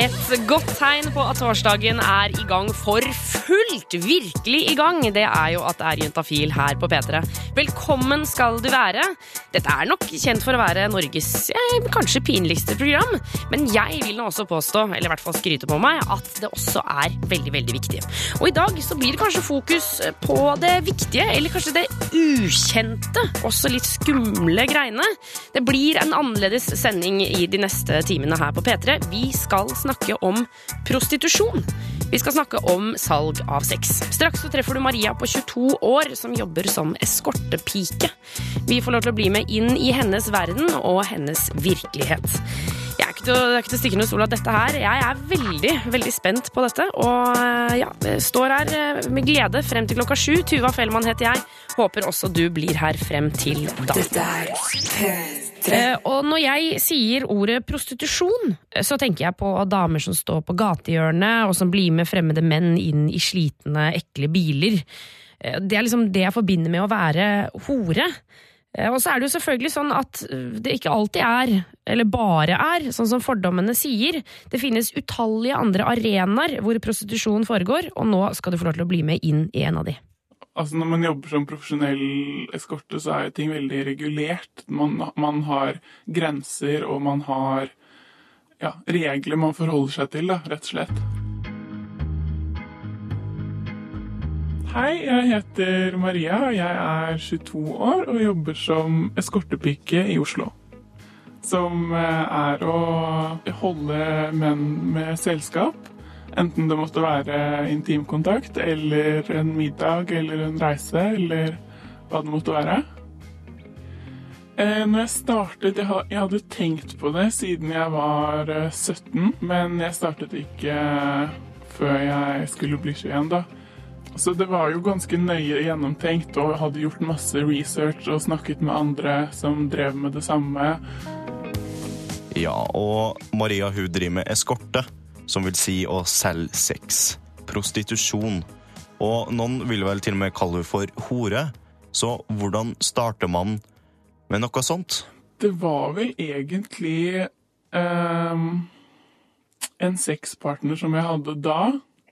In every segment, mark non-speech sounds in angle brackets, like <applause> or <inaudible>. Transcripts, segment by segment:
Et godt tegn på at torsdagen er i gang for fullt, virkelig i gang, det er jo at det er Juntafil her på P3. Velkommen skal du være. Dette er nok kjent for å være Norges eh, kanskje pinligste program, men jeg vil nå også påstå, eller i hvert fall skryte på meg, at det også er veldig, veldig viktig. Og i dag så blir det kanskje fokus på det viktige, eller kanskje det ukjente, også litt skumle greiene. Det blir en annerledes sending i de neste timene her på P3. Vi skal snakke om prostitusjon. Vi skal snakke om salg av sex. Straks så treffer du Maria på 22 år som jobber som eskortepike. Vi får lov til å bli med inn i hennes verden og hennes virkelighet. Er ikke til det er ikke til å stikke under stol at dette her Jeg er veldig, veldig spent på dette. Og ja, står her eh, med glede frem til klokka sju. Tuva Fellmann heter jeg. Håper også du blir her frem til da. Eh, og når jeg sier ordet prostitusjon, eh, så tenker jeg på damer som står på gatehjørnet, og som blir med fremmede menn inn i slitne, ekle biler. Eh, Det er liksom det jeg forbinder med å være hore. Eh, Og så er det jo selvfølgelig sånn at eh, det ikke alltid er, eller bare er, sånn som fordommene sier. Det finnes utallige andre arenaer hvor prostitusjon foregår, og nå skal du få lov til å bli med inn i en av de. Altså Når man jobber som profesjonell eskorte, så er jo ting veldig regulert. Man, man har grenser, og man har ja, regler man forholder seg til, da, rett og slett. Hei, jeg heter Maria. Jeg er 22 år og jobber som eskortepike i Oslo. Som eh, er å holde menn med selskap. Enten det måtte være intimkontakt eller en middag eller en reise eller hva det måtte være. Eh, Når jeg startet jeg hadde tenkt på det siden jeg var eh, 17, men jeg startet ikke eh, før jeg skulle bli 21, da. Så det var jo ganske nøye gjennomtenkt og hadde gjort masse research og snakket med andre som drev med det samme. Ja, og Maria hun driver med eskorte, som vil si å selge sex. Prostitusjon. Og noen vil vel til og med kalle henne for hore. Så hvordan starter man med noe sånt? Det var vel egentlig um, en sexpartner som jeg hadde da,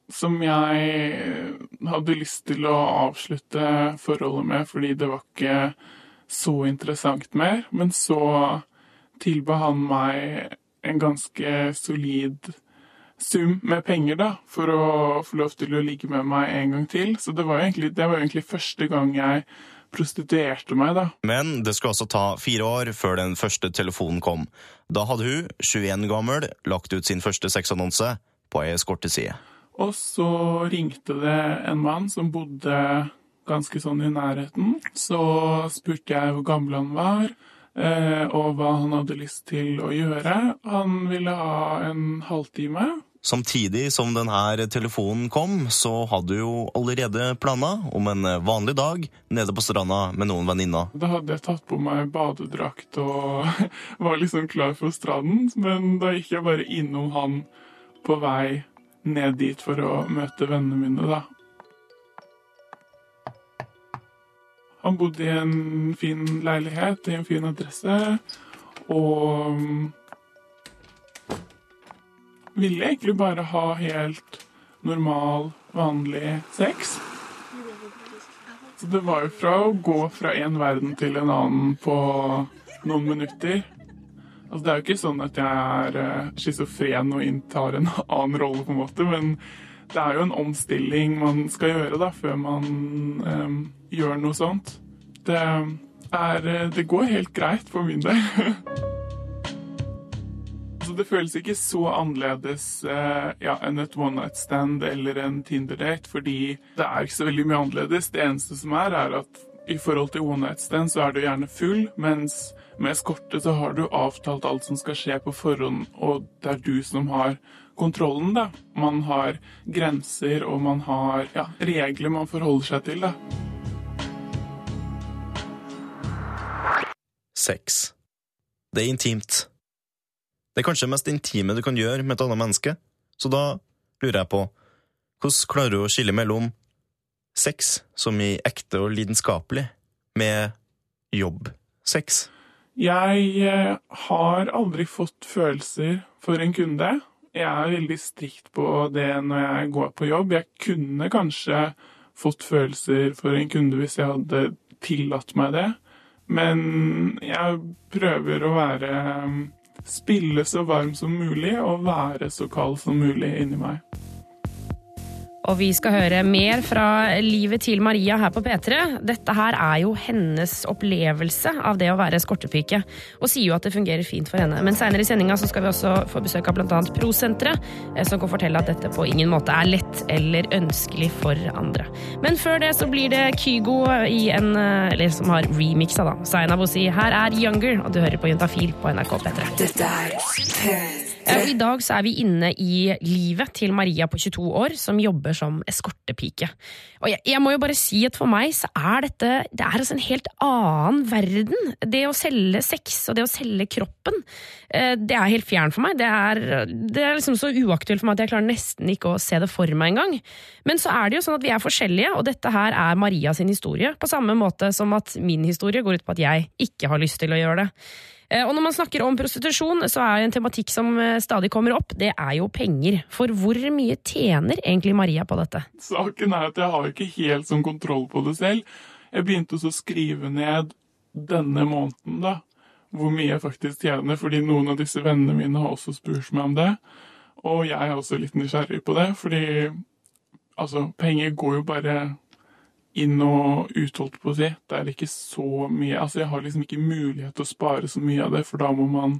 som jeg hadde lyst til å avslutte forholdet med fordi det var ikke så interessant mer. Men så tilba han meg en ganske solid sum med penger da, for å få lov til å ligge med meg en gang til. Så det var egentlig, det var egentlig første gang jeg prostituerte meg, da. Men det skulle altså ta fire år før den første telefonen kom. Da hadde hun, 21 gammel, lagt ut sin første sexannonse på ei eskorteside. Og så ringte det en mann som bodde ganske sånn i nærheten. Så spurte jeg hvor gammel han var, eh, og hva han hadde lyst til å gjøre. Han ville ha en halvtime. Samtidig som denne telefonen kom, så hadde jo allerede planer om en vanlig dag nede på stranda med noen venninner. Da hadde jeg tatt på meg badedrakt og <laughs> var liksom klar for stranden. Men da gikk jeg bare innom han på vei ned dit for å møte vennene mine, da. Han bodde i en fin leilighet i en fin adresse, og mm, ville egentlig bare ha helt normal, vanlig sex. Så det var jo fra å gå fra en verden til en annen på noen minutter. Altså, det er jo ikke sånn at jeg er uh, schizofren og inntar en <laughs> annen rolle, på en måte, men det er jo en omstilling man skal gjøre da, før man um, gjør noe sånt. Det, er, eh, det går helt greit for min del. <laughs> Så det føles ikke så annerledes uh, ja, enn et one night stand eller en Tinder-date, fordi det er ikke så veldig mye annerledes. Det eneste som er, er at i forhold til one night stand så er du gjerne full, mens med eskorte så har du avtalt alt som skal skje på forhånd, og det er du som har kontrollen, da. Man har grenser, og man har ja, regler man forholder seg til, da. Sex. Det er intimt. Det er kanskje det mest intime du kan gjøre med et annet menneske, så da lurer jeg på hvordan klarer du å skille mellom sex som i ekte og lidenskapelig, med jobbsex? Jeg eh, har aldri fått følelser for en kunde. Jeg er veldig strikt på det når jeg går på jobb. Jeg kunne kanskje fått følelser for en kunde hvis jeg hadde tillatt meg det. Men jeg prøver å være Spille så varm som mulig og være så kald som mulig inni meg. Og vi skal høre mer fra livet til Maria her på P3. Dette her er jo hennes opplevelse av det å være eskortepike, og sier jo at det fungerer fint for henne. Men seinere i sendinga skal vi også få besøk av bl.a. Prosenteret, eh, som kan fortelle at dette på ingen måte er lett eller ønskelig for andre. Men før det så blir det Kygo i en eh, Eller som har remixa, da. Zainab Osi. Her er Younger, og du hører på Juntafil på NRK P3. Dette er P3. Ja, I dag så er vi inne i livet til Maria på 22 år, som jobber som eskortepike. Og jeg, jeg, må jo bare si at for meg så er dette det er altså en helt annen verden. Det å selge sex og det å selge kroppen, eh, det er helt fjern for meg. Det er, det er liksom så uaktuelt for meg at jeg klarer nesten ikke å se det for meg engang. Men så er det jo sånn at vi er forskjellige, og dette her er Maria sin historie. På samme måte som at min historie går ut på at jeg ikke har lyst til å gjøre det. Eh, og når man snakker om prostitusjon, så er en tematikk som eh, stadig kommer opp, det er jo penger. For hvor mye tjener egentlig Maria på dette? Saken er at jeg har ikke helt sånn kontroll på det selv. Jeg begynte å skrive ned denne måneden, da, hvor mye jeg faktisk tjener, fordi noen av disse vennene mine har også spurt meg om det. Og jeg er også litt nysgjerrig på det, fordi altså, penger går jo bare inn og ut, holdt på å si. Det er ikke så mye Altså, jeg har liksom ikke mulighet til å spare så mye av det, for da må man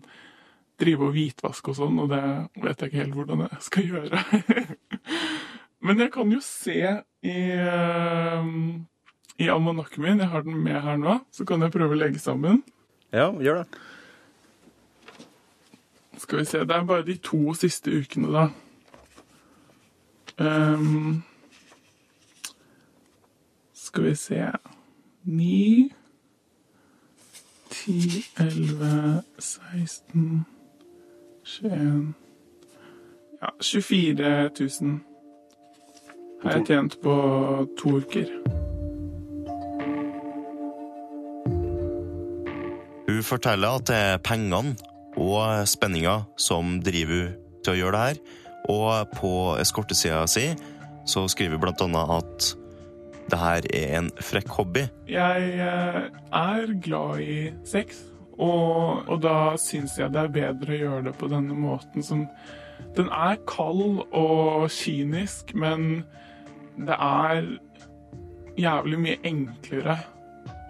drive og hvitvaske og sånn, og det vet jeg ikke helt hvordan jeg skal gjøre. <laughs> Men jeg kan jo se i, uh, i almanakken min, jeg har den med her nå, så kan jeg prøve å legge sammen. Ja, gjør det. Skal vi se, det er bare de to siste ukene, da. Um, skal vi se Ni, ti, elleve, 16, 21 Ja, 24 000 har jeg tjent på to uker. Hun forteller at det er pengene og spenninga som driver hun til å gjøre det her. Og på eskortesida si så skriver hun blant annet at det her er en frekk hobby. Jeg eh, er glad i sex, og, og da syns jeg det er bedre å gjøre det på denne måten som Den er kald og kynisk, men det er jævlig mye enklere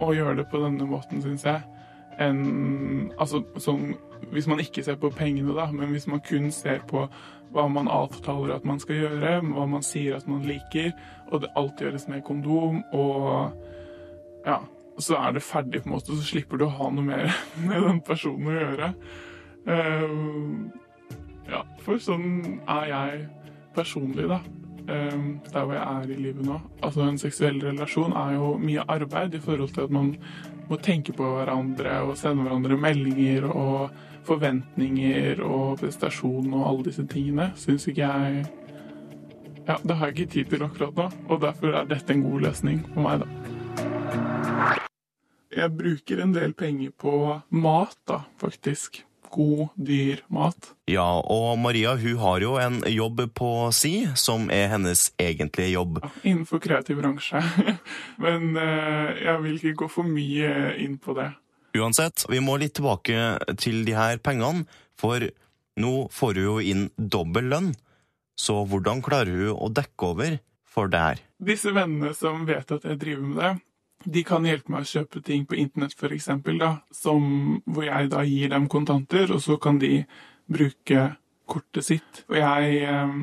å gjøre det på denne måten, syns jeg, enn Altså sånn Hvis man ikke ser på pengene, da, men hvis man kun ser på hva man avtaler at man skal gjøre, hva man sier at man liker, og det alt gjøres med kondom, og ja, så er det ferdig, på en måte, så slipper du å ha noe mer <laughs> med den personen å gjøre. Uh, ja, for sånn er jeg personlig, da. Uh, der hvor jeg er i livet nå. Altså En seksuell relasjon er jo mye arbeid i forhold til at man må tenke på hverandre og sende hverandre meldinger og forventninger og prestasjon og alle disse tingene, syns ikke jeg Ja, det har jeg ikke tid til akkurat nå, og derfor er dette en god løsning for meg, da. Jeg bruker en del penger på mat, da, faktisk. God, dyr mat. Ja, og Maria hun har jo en jobb på si, som er hennes egentlige jobb. Ja, innenfor kreativ bransje. <laughs> Men uh, jeg vil ikke gå for mye inn på det. Uansett, vi må litt tilbake til de her pengene, for nå får hun jo inn dobbel lønn. Så hvordan klarer hun å dekke over for det her? Disse vennene som vet at jeg driver med det, de kan hjelpe meg å kjøpe ting på internett, eksempel, hvor jeg da gir dem kontanter, og så kan de bruke kortet sitt. Og jeg eh,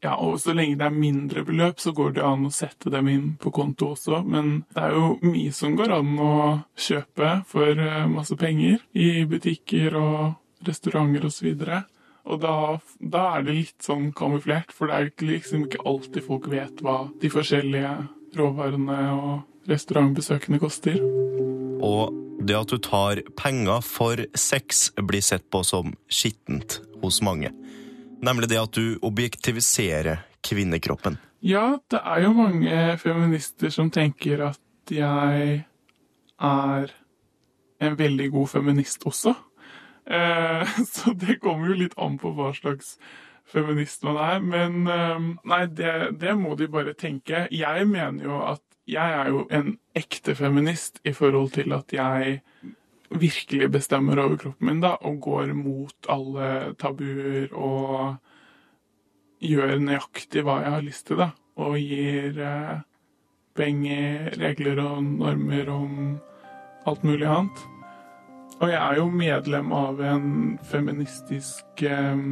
ja, og så lenge det er mindre beløp, så går det an å sette dem inn på konto også. Men det er jo mye som går an å kjøpe for eh, masse penger i butikker og restauranter osv. Og, da, da, er det litt sånn kamuflert, for det er liksom ikke alltid folk vet hva de forskjellige råvarene og restaurantbesøkene koster. Og det at du tar penger for sex, blir sett på som skittent hos mange. Nemlig det at du objektiviserer kvinnekroppen. Ja, det er jo mange feminister som tenker at jeg er en veldig god feminist også. Eh, <laughs> så det kommer jo litt an på hva slags feminist man er. Men eh, nei, det, det må de bare tenke. Jeg mener jo at jeg er jo en ekte feminist i forhold til at jeg virkelig bestemmer over kroppen min da, og går mot alle tabuer og gjør nøyaktig hva jeg har lyst til, da. Og gir eh, penger, regler og normer om alt mulig annet. Og jeg er jo medlem av en feministisk eh,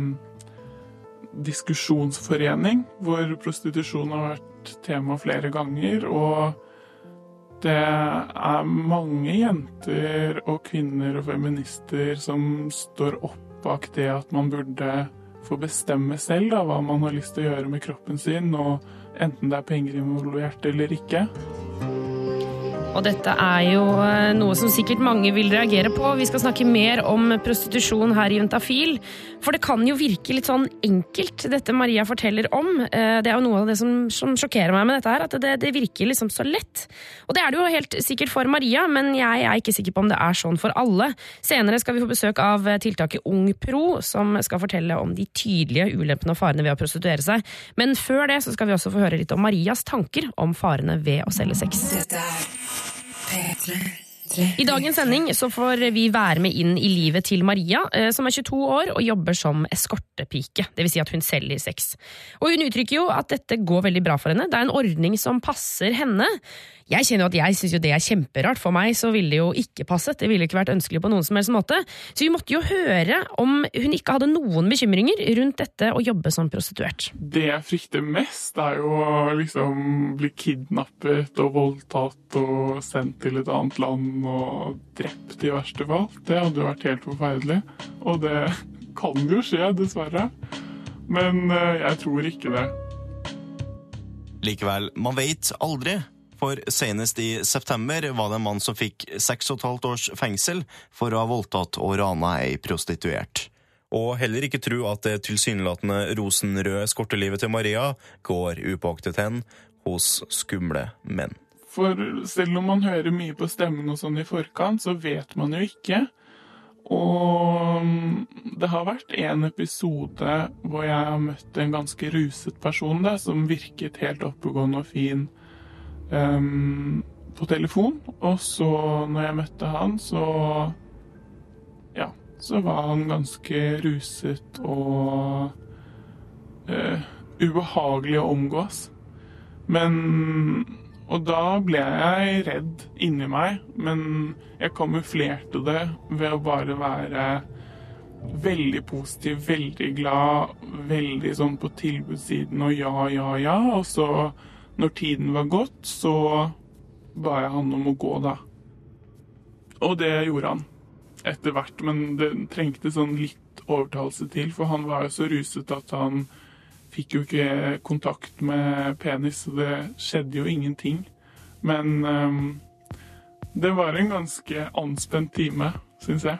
diskusjonsforening hvor prostitusjon har vært tema flere ganger. Og det er mange jenter og kvinner og feminister som står opp bak det at man burde få bestemme selv da, hva man har lyst til å gjøre med kroppen sin, og enten det er penger involvert eller ikke. Og dette er jo eh, noe som sikkert mange vil reagere på. Vi skal snakke mer om prostitusjon her i Juntafil. For det kan jo virke litt sånn enkelt, dette Maria forteller om. Eh, det er jo noe av det som, som sjokkerer meg med dette her, at det, det, virker liksom så lett. Og det er det jo helt sikkert for Maria, men jeg er ikke sikker på om det er sånn for alle. Senere skal vi få besøk av tiltaket Ung Pro, som skal fortelle om de tydelige ulempene og farene ved å prostituere seg. Men før det så skal vi også få høre litt om Marias tanker om farene ved å selge sex. Dette er P3. I dagens sending så får vi være med inn i livet til Maria, eh, som er 22 år og jobber som eskortepike. Dvs. Si at hun selger sex. Og hun uttrykker jo at dette går veldig bra for henne. Det er en ordning som passer henne. Jeg kjenner jo at jeg syns det er kjemperart. For meg så ville det jo ikke passet. Det ville ikke vært ønskelig på noen som helst måte. Så vi måtte jo høre om hun ikke hadde noen bekymringer rundt dette å jobbe som prostituert. Det jeg frykter mest, er jo å liksom bli kidnappet og voldtatt og sendt til et annet land og drept i verste fall. Det hadde jo vært helt forferdelig. Og det kan jo skje, dessverre. Men eh, jeg tror ikke det. Likevel, man veit aldri. For senest i september var det en mann som fikk seks og et halvt års fengsel for å ha voldtatt og rana ei prostituert. Og heller ikke tro at det tilsynelatende rosenrøde eskortelivet til Maria går upåaktet hen hos skumle menn. For selv om man hører mye på stemmen og sånn i forkant, så vet man jo ikke. Og det har vært en episode hvor jeg har møtt en ganske ruset person da, som virket helt oppegående og fin um, på telefon. Og så, når jeg møtte han, så Ja, så var han ganske ruset og uh, ubehagelig å omgås. Men Og da ble jeg redd inni meg, men jeg kamuflerte det ved å bare være veldig positiv, veldig glad, veldig sånn på tilbudssiden og ja, ja, ja. Og så når tiden var gått, så ba jeg han om å gå, da. Og det gjorde han etter hvert, men det trengte sånn litt overtalelse til, for han var jo så ruset at han fikk jo ikke kontakt med penis, så det skjedde jo ingenting. Men um, det var en ganske anspent time, syns jeg.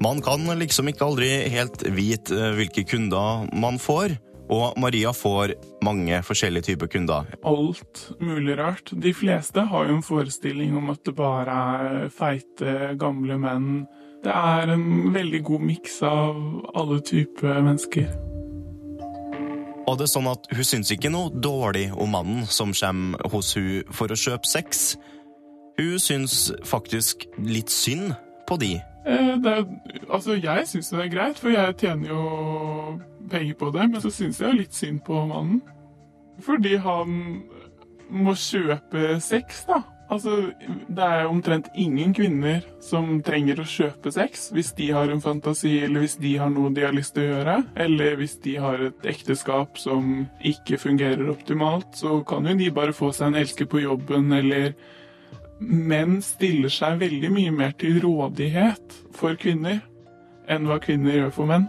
Man kan liksom ikke aldri helt vite eh, hvilke kunder man får. Og Maria får mange forskjellige typer kunder. Alt mulig rart. De fleste har jo en forestilling om at det bare er feite, gamle menn. Det er en veldig god miks av alle typer mennesker. Og det er sånn at hun syns ikke noe dårlig om mannen som kommer hos hun for å kjøpe sex. Hun syns faktisk litt synd på de. Eh, det er, altså, jeg syns det er greit, for jeg tjener jo penger på det. Men så syns jeg litt synd på mannen. Fordi han må kjøpe sex, da. Altså, det er omtrent ingen kvinner som trenger å kjøpe sex hvis de har en fantasi, eller hvis de har noe de har lyst til å gjøre, eller hvis de har et ekteskap som ikke fungerer optimalt, så kan jo de bare få seg en elsker på jobben, eller Menn stiller seg veldig mye mer til rådighet for kvinner enn hva kvinner gjør for menn.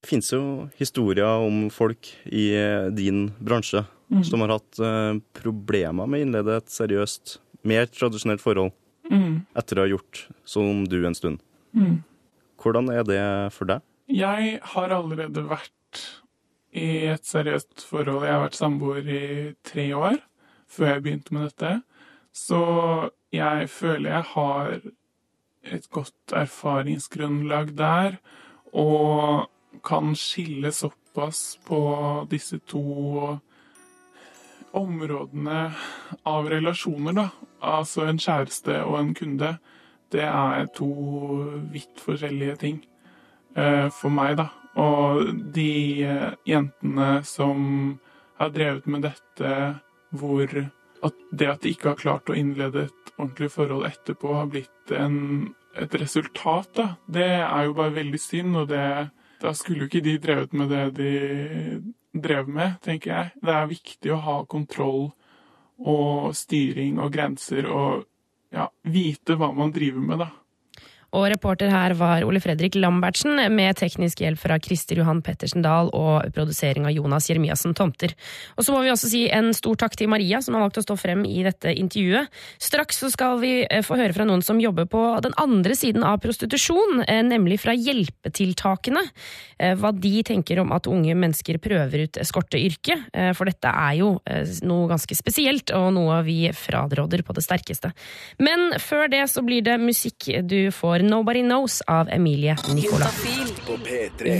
Det finnes jo historier om folk i eh, din bransje Mm. som har hatt eh, problemer med å innlede et seriøst, mer tradisjonelt forhold Mm. etter å ha gjort som du en stund. Mm. Hvordan er det for deg? Jeg har allerede vært i et seriøst forhold. Jeg har vært samboer i tre år før jeg begynte med dette. Så jeg føler jeg har et godt erfaringsgrunnlag der, og kan skille såpass på disse to områdene av relasjoner, da. Altså en kjæreste og en kunde. Det er to vidt forskjellige ting eh, for meg, da. Og de eh, jentene som har drevet med dette hvor at det at de ikke har klart å innlede et ordentlig forhold etterpå, har blitt en, et resultat, da. Det er jo bare veldig synd, og det Da skulle jo ikke de drevet med det de drev med, tenker jeg. Det er viktig å ha kontroll og styring og grenser og ja, vite hva man driver med, da. Og reporter her var Ole Fredrik Lambertsen, med teknisk hjelp fra Christer Johan Pettersen Dahl og produsering av Jonas Jeremiassen Tomter. Og så må vi også si en stor takk til Maria, som har valgt å stå frem i dette intervjuet. Straks så skal vi eh, få høre fra noen som jobber på den andre siden av prostitusjon, eh, nemlig fra hjelpetiltakene. Eh, hva de tenker om at unge mennesker prøver ut eskorteyrket. For dette er jo noe ganske spesielt, og noe vi fraråder på det sterkeste. Men før det så blir det musikk du får 'Nobody Knows' av Emilie Nicola.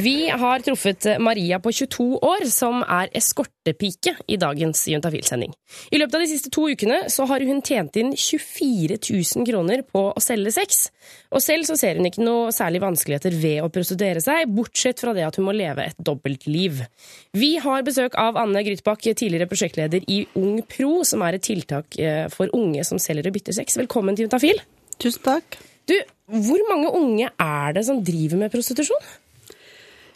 Vi har truffet Maria på 22 år, som er eskortepike i dagens Juntafil-sending. I løpet av de siste to ukene så har hun tjent inn 24 000 kroner på å selge sex. Og selv så ser hun ikke noe særlig vanskeligheter ved å prostituere seg, bortsett fra det at hun må leve et dobbeltliv. Vi har besøk av Anne Grytbakk, tidligere prosjektleder i Ung Pro, som er et tiltak eh, for unge som selger og bytter sex. Velkommen til Juntafil. Tusen takk. Du, hvor mange unge er det som driver med prostitusjon?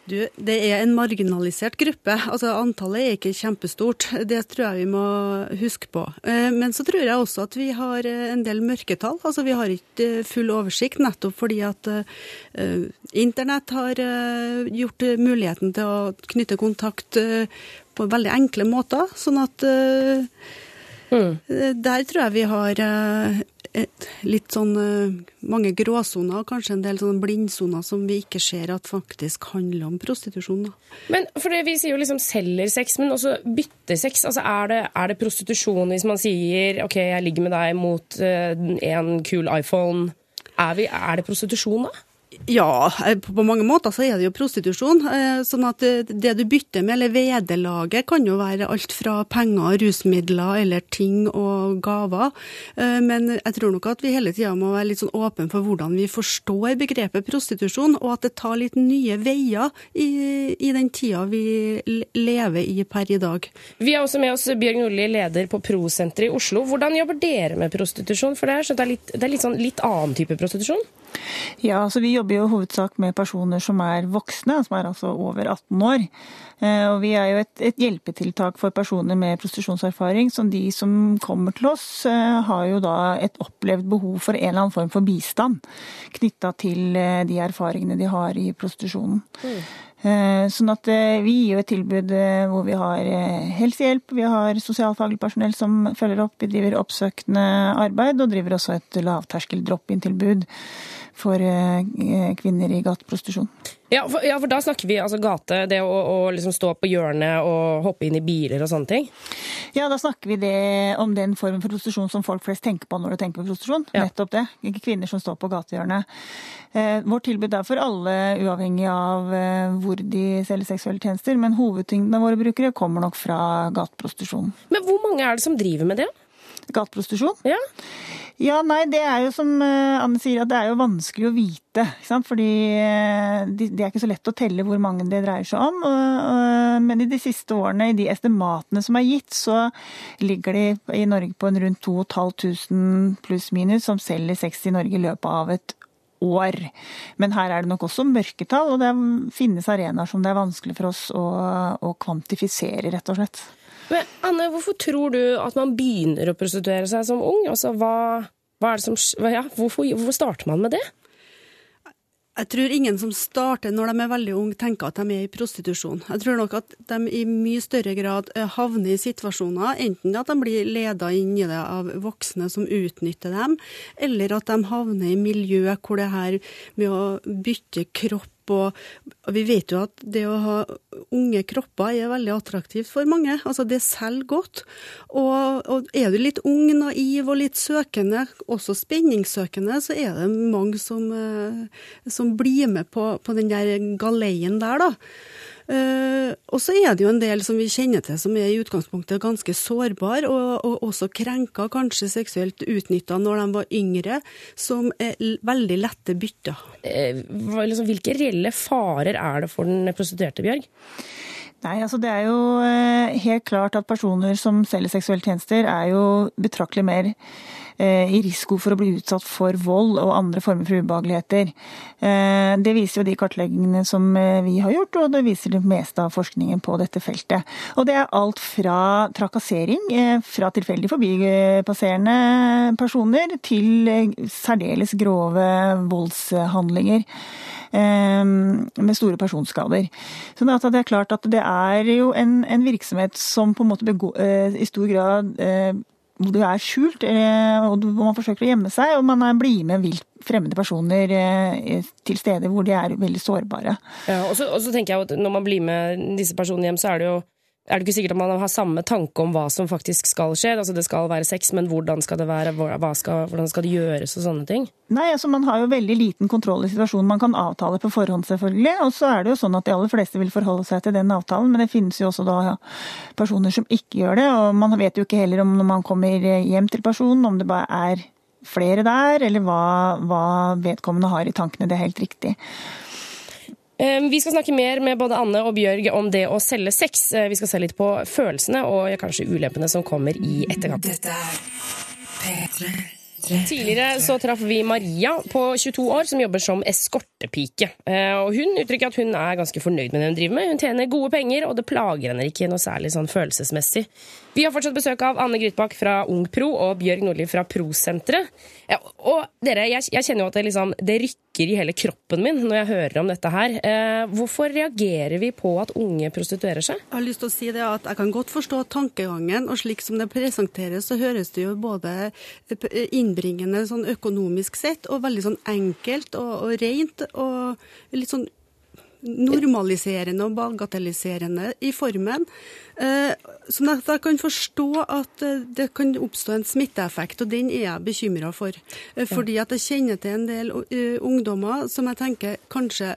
Du, det er en marginalisert gruppe. Altså, Antallet er ikke kjempestort. Det tror jeg vi må huske på. Eh, men så tror jeg også at vi har eh, en del mørketall. Altså, Vi har ikke eh, full oversikt, nettopp fordi at internett har gjort muligheten til å knytte kontakt på veldig enkle måter. Sånn at mm. der tror jeg vi har et, litt sånn eh, mange gråsoner og kanskje en del sånne blindsoner som vi ikke ser at faktisk handler om prostitusjon. Da. Men for det, Vi sier jo liksom selger sex, men også byttesex. Altså, er, det, er det prostitusjon hvis man sier OK, jeg ligger med deg mot uh, en kul iPhone? Er, vi, er det prostitusjon da? Ja, eh, på mange måter så er det jo prostitusjon. Eh, sånn at eh, det du bytter med, eller vederlaget, kan jo være alt fra penger, rusmidler eller ting og gaver. Men jeg tror nok at vi hele tida må være litt sånn åpne for hvordan vi forstår begrepet prostitusjon, og at det tar litt nye veier i, i den tida vi lever i per i dag. Vi har også med oss Bjørg Nordli, leder på Prosenteret i Oslo. Hvordan jobber dere med prostitusjon? For det er, det er, litt, det er litt, sånn, litt annen type prostitusjon? Ja, altså Vi jobber jo hovedsak med personer som er voksne, som er altså over 18 år. Eh, og Vi er jo et, et hjelpetiltak for personer med prostitusjonserfaring. som de som kommer til oss, eh, har jo da et opplevd behov for en eller annen form for bistand knytta til eh, de erfaringene de har i prostitusjonen. Mm. Sånn at Vi gir jo et tilbud hvor vi har helsehjelp, vi har sosialfaglig personell som følger opp, vi driver oppsøkende arbeid og driver også et lavterskel drop-in-tilbud for eh, kvinner i gateprostitusjon. Ja, ja, for da snakker vi altså gate, det å, å liksom stå på hjørnet og hoppe inn i biler og sånne ting? Ja, da snakker vi det, om den formen for prostitusjon som folk flest tenker på når de tenker på prostitusjon. Ja. Nettopp det. Ikke kvinner som står på gatehjørnet. Eh, vårt tilbud er for alle, uavhengig av eh, hvor de selger seksuelle tjenester. Men hovedtyngden av våre brukere kommer nok fra gateprostitusjon. Men hvor mange er det som driver med det? Gateprostitusjon? Ja. Ja, nei, det er jo som eh, Anne sier, at det er jo vanskelig å vite. Ikke sant? Fordi eh, det er ikke så lett å telle hvor mange det dreier seg om. Men i de siste årene, i de estimatene som er gitt, så ligger de i Norge på en rundt 2500 pluss-minus som selger sex i Norge i løpet av et år. Men her er det nok også mørketall, og det finnes arenaer som det er vanskelig for oss å, å kvantifisere, rett og slett. Men Anne, hvorfor tror du at man begynner å prostituere seg som ung? Altså, hva, hva som, ja, hvorfor, hvorfor starter man med det? Jeg tror ingen som starter når de er veldig unge, tenker at de er i prostitusjon. Jeg tror nok at de i mye større grad eh, havner i situasjoner, enten at de blir leda inn i det av voksne som utnytter dem, eller at de havner i miljø hvor det her med å bytte kropp og, og vi vet jo at det å ha unge kropper er veldig attraktivt for mange. Altså det selger godt. Og, og er du litt ung, naiv og litt søkende, også spenningssøkende, så er det mange som, eh, som blir med på, på den der galeien der, da. Uh, og så er det jo en del som vi kjenner til som er i utgangspunktet ganske sårbare, og, og også krenka, kanskje seksuelt utnytta når de var yngre, som er veldig lette bytter. Uh, liksom, hvilke reelle farer er det for den prostituerte, Bjørg? Nei, altså Det er jo eh, helt klart at personer som selger seksuelle tjenester, er jo betraktelig mer Eh, i risiko for å bli utsatt for vold og andre former for ubehageligheter. Eh, det viser jo de kartleggingene som eh, vi har gjort, og det viser det meste av forskningen på dette feltet. Og det er alt fra trakassering fra tilfeldig forbipasserende personer til særdeles grove voldshandlinger med store personskader. Så det er klart at det er jo en, en virksomhet som på en måte begår, i stor grad hvor du er skjult, eh, og man forsøker å gjemme seg, og man blir med vilt fremmede personer eh, til steder hvor de er veldig sårbare. Ja, og så, og så tenker jeg at Når man blir med disse personene hjem, så er det jo er det ikke sikkert at man har samme tanke om hva som faktisk skal skje. Altså Det skal være sex, men hvordan skal det være, skal, hvordan skal det gjøres og sånne ting? Nei, altså Man har jo veldig liten kontroll i situasjonen. Man kan avtale på forhånd, selvfølgelig. Og så er det jo sånn at de aller fleste vil forholde seg til den avtalen, men det finnes jo også da ja, personer som ikke gjør det. Og man vet jo ikke heller om når man kommer hjem til personen, om det bare er flere der, eller hva, hva vedkommende har i tankene. Det er helt riktig. Ehm, vi skal snakke mer med både Anne og Bjørg om det å selge sex. Eh, vi skal se litt på følelsene og kanskje ulempene som kommer i etterkant. Dette er P3. Tidligere så traff vi Maria på 22 år som jobber som eskortepike. Eh, og Hun uttrykker at hun er ganske fornøyd med det hun driver med. Hun tjener gode penger, og det plager henne ikke noe særlig sånn følelsesmessig. Vi har fortsatt besøk av Anne Grytbakk fra Ung Pro og Bjørg Nordli fra Prosenteret. Ja, og dere, jeg, jeg, kjenner jo at det, liksom, det, rykker i hele kroppen min når jeg hører om dette her. Eh, hvorfor reagerer vi på at unge prostituerer seg? Jeg har lyst til å si det at jeg kan godt forstå tankegangen, og slik som det presenteres, så høres det jo både innbringende sånn økonomisk sett, og veldig sånn enkelt og, og rent, og litt sånn normaliserende og bagatelliserende i formen. Eh, at jeg kan forstå at eh, det kan oppstå en smitteeffekt, og den er jeg bekymra for. Eh, fordi at jeg kjenner til en del ungdommer som jeg tenker kanskje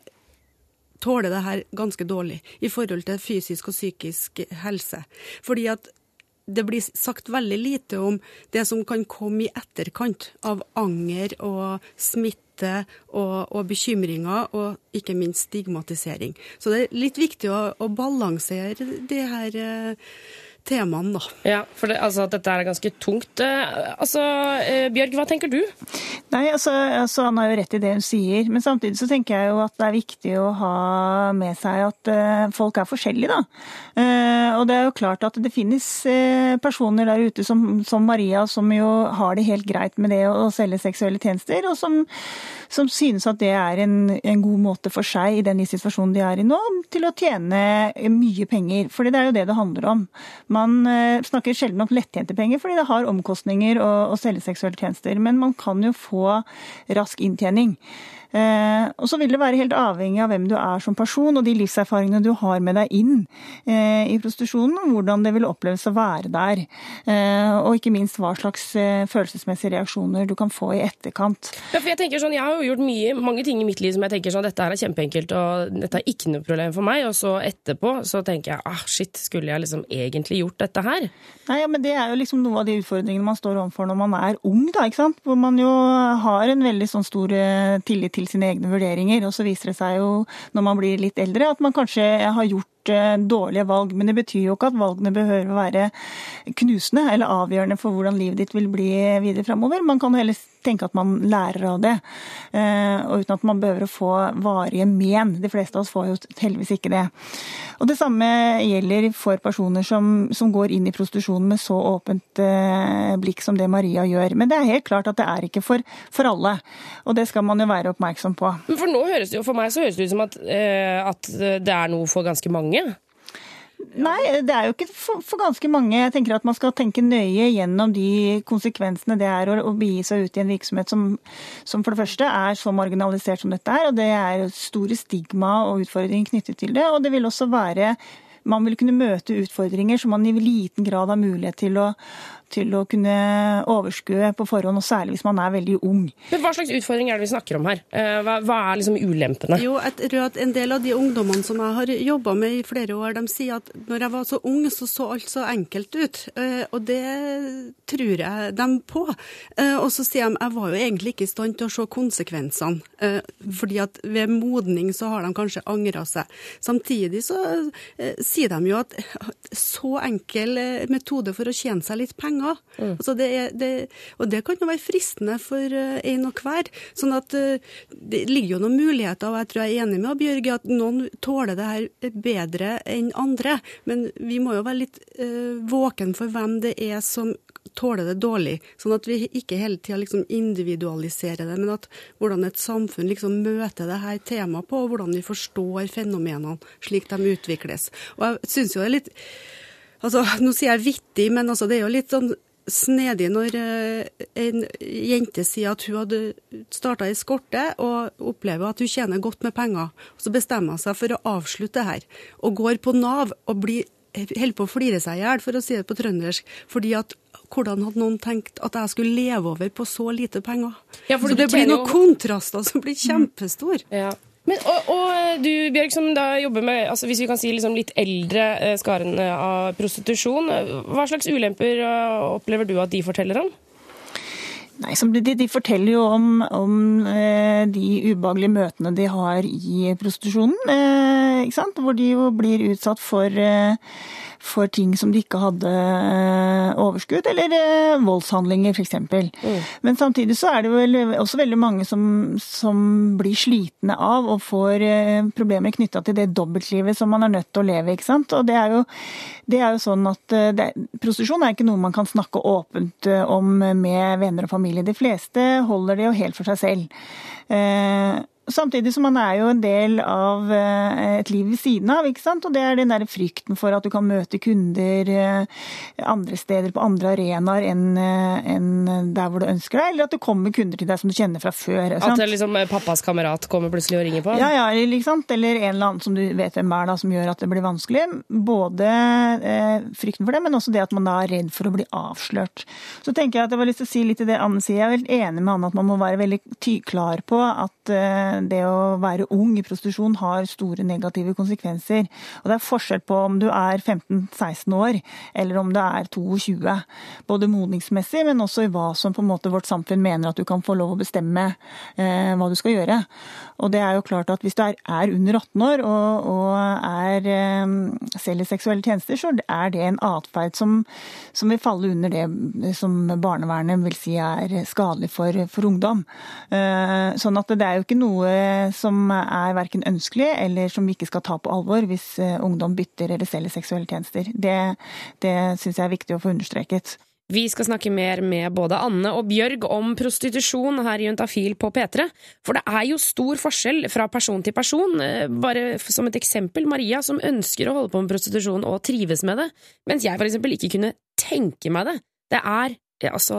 tåler det her ganske dårlig i forhold til fysisk og psykisk helse. Fordi at det blir sagt veldig lite om det som kan komme i etterkant av anger og smitte og, og bekymringer, og ikke minst stigmatisering. Så det er litt viktig å, å balansere det her eh, temaene, da. Ja, for det, altså, dette er ganske tungt. Eh, altså, eh, Bjørg, hva tenker du? Nei, altså, altså, Han har jo rett i det hun sier, men samtidig så tenker jeg jo at det er viktig å ha med seg at uh, folk er forskjellige, da. Uh, og det er jo klart at det finnes uh, personer der ute som, som, Maria, som jo har det helt greit med det å, å selge seksuelle tjenester, og som, som synes at det er en, en, god måte for seg i den situasjonen de er i nå, til å tjene mye penger. For det er jo det det handler om. Man eh, snakker sjelden om lettjente penger, fordi det har omkostninger å selge seksuelle tjenester. Men man kan jo få rask inntjening. Eh, og så vil det være helt avhengig av hvem du er som person og de livserfaringene du har med deg inn eh, i prostitusjonen, og hvordan det vil oppleves å være der. Eh, og ikke minst hva slags følelsesmessige reaksjoner du kan få i etterkant. Ja, for Jeg tenker sånn, jeg har jo gjort mye, mange ting i mitt liv som jeg tenker sånn, dette er kjempeenkelt og dette er ikke noe problem for meg. Og så etterpå så tenker jeg ah, shit, skulle jeg liksom egentlig gjort dette her? Nei, ja, men Det er jo liksom noe av de utfordringene man står overfor når man er ung, da, ikke sant? hvor man jo har en veldig sånn stor tillit til sine egne vurderinger. Og så viser det seg jo når man blir litt eldre at man kanskje har gjort Eh, dårlige valg. Men det betyr jo ikke at valgene behøver å være knusende eller avgjørende for hvordan livet ditt vil bli videre framover. Man kan heller tenke at man lærer av det, eh, og uten at man behøver å få varige men. De fleste av oss får jo heldigvis ikke det. Og Det samme gjelder for personer som, som går inn i prostitusjon med så åpent eh, blikk som det Maria gjør. Men det er helt klart at det er ikke for, for alle, og det skal man jo være oppmerksom på. For nå høres det for meg så høres det ut som at, at det er noe for ganske mange? Nei, det er jo ikke for, for, ganske mange. Jeg tenker at Man skal tenke nøye gjennom de konsekvensene det er å, å begi seg ut i en virksomhet som, som, for det første er så marginalisert som dette er. og Det er store stigma og utfordringer knyttet til det. og det vil også være man vil kunne møte utfordringer som man i liten grad har mulighet til å, til å kunne overskue på forhånd, og særlig hvis man er veldig ung. Men Hva slags utfordringer er det vi snakker om her? Eh, hva, hva er liksom ulempene? Jo, jeg tror at En del av de ungdommene som jeg har jobba med i flere år, de sier at når jeg var så ung, så så alt så enkelt ut. Eh, og det tror jeg dem på. Eh, og så sier de jeg var jo egentlig ikke i stand til å se konsekvensene. Fordi at ved modning så har de kanskje angra seg. Samtidig så sier de jo at så enkel metode for å tjene seg litt penger penger. Mm. Altså det er, det, og det kan jo være fristende for uh, en og hver. sånn at uh, det ligger jo noen muligheter, og jeg tror jeg er enig med Bjørg i at noen tåler det her bedre enn andre. Men vi må jo være litt uh, våken for hvem det er som tåler det dårlig. Sånn at vi ikke hele tida liksom individualiserer det, men at hvordan et samfunn liksom møter det her temaet på, og hvordan vi forstår fenomenene slik de utvikles. Og jeg synes jo det er litt Altså, nå sier jeg vittig, men altså, det er jo litt sånn snedig når uh, en jente sier at hun hadde starta i skorte og opplever at hun tjener godt med penger. Og så bestemmer hun seg for å avslutte det her, og går på Nav og blir holder på å flire seg i hjel, for å si det på trøndersk. fordi at hvordan hadde noen tenkt at jeg skulle leve over på så lite penger? Ja, så det blir noen jo... kontraster som blir kjempestore. Ja. Men, og, og, du Bjørg, som da jobber med altså hvis vi kan si liksom litt eldre eh, skaren av prostitusjon. Hva slags ulemper eh, opplever du at de forteller om? Nei, de, de, forteller jo om, om eh, de ubehagelige møtene de har i prostitusjonen. Eh, Hvor de jo blir utsatt for eh, for ting som de ikke hadde eh, overskudd, eller eh, voldshandlinger f.eks. Mm. Men samtidig så er det vel også veldig mange som, som blir slitne av og får eh, problemer knytta til det dobbeltlivet som man er nødt til å leve. ikke sant? Og det er jo, det er jo sånn at det, Prostitusjon er ikke noe man kan snakke åpent om med venner og familie. De fleste holder det jo helt for seg selv. Samtidig som man er jo en del av eh, et liv ved siden av. ikke sant? Og det er den der frykten for at du kan møte kunder eh, andre steder på andre arenaer enn eh, der hvor du ønsker deg, eller at det kommer kunder til deg som du kjenner fra før. Sant? At liksom pappas kamerat kommer plutselig og ringer på? Ja, ja, ikke sant? eller en eller annen som du vet hvem er da, som gjør at det blir vanskelig. Både frykten for det, men også det at man da er redd for å bli avslørt. Så tenker jeg at jeg har lyst til å si litt til det Anne sier. Jeg er helt enig med Anne at man må være veldig klar på at det å være ung i prostitusjon har store negative konsekvenser. Og det er forskjell på om du er 15-16 år eller om du er 22. Både modningsmessig, men også i hva som på en måte vårt samfunn mener at du kan få lov å bestemme eh, hva du skal gjøre. Og det er jo klart at hvis du er, er under 18 år og, og er, eh, selger seksuelle tjenester, så er det en atferd som, som, vil falle under det som barnevernet vil si er skadelig for, for ungdom. Eh, sånn at det er jo ikke noe som er verken ønskelig eller som vi ikke skal ta på alvor hvis eh, ungdom bytter eller selger seksuelle tjenester. Det, det syns jeg er viktig å få understreket. Vi skal snakke mer med både Anne og Bjørg om prostitusjon her i Juntafil på P3. For det er jo stor forskjell fra person til person. Eh, bare som et eksempel, Maria som ønsker å holde på med prostitusjon og trives med det, mens jeg for eksempel ikke kunne tenke meg det. Det er altså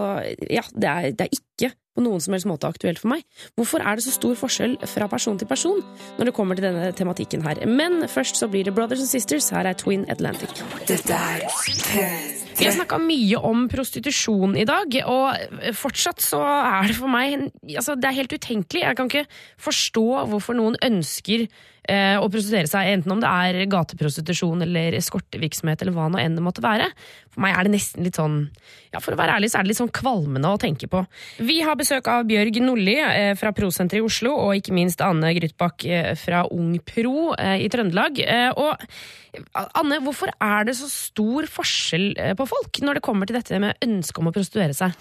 Ja, det er, det er ikke på noen som helst måte aktuelt for meg. Hvorfor er det så stor forskjell fra person til person når det kommer til denne tematikken her? Men først så blir det Brothers and Sisters. Her er Twin Atlantic. Dette er vi har snakka mye om prostitusjon i dag, og fortsatt så er det for meg altså Det er helt utenkelig. Jeg kan ikke forstå hvorfor noen ønsker eh, å prostituere seg, enten om det er gateprostitusjon eller eskortevirksomhet eller hva nå enn det måtte være. For meg er det nesten litt sånn Ja, for å være ærlig så er det litt sånn kvalmende å tenke på. Vi har besøk av Bjørg Nolli eh, fra Prosenteret i Oslo, og ikke minst Anne Grytbakk eh, fra Ung Pro eh, i Trøndelag. Eh, og Anne, hvorfor er det så stor forskjell eh, på folk når det kommer til dette med ønsket om å prostituere seg?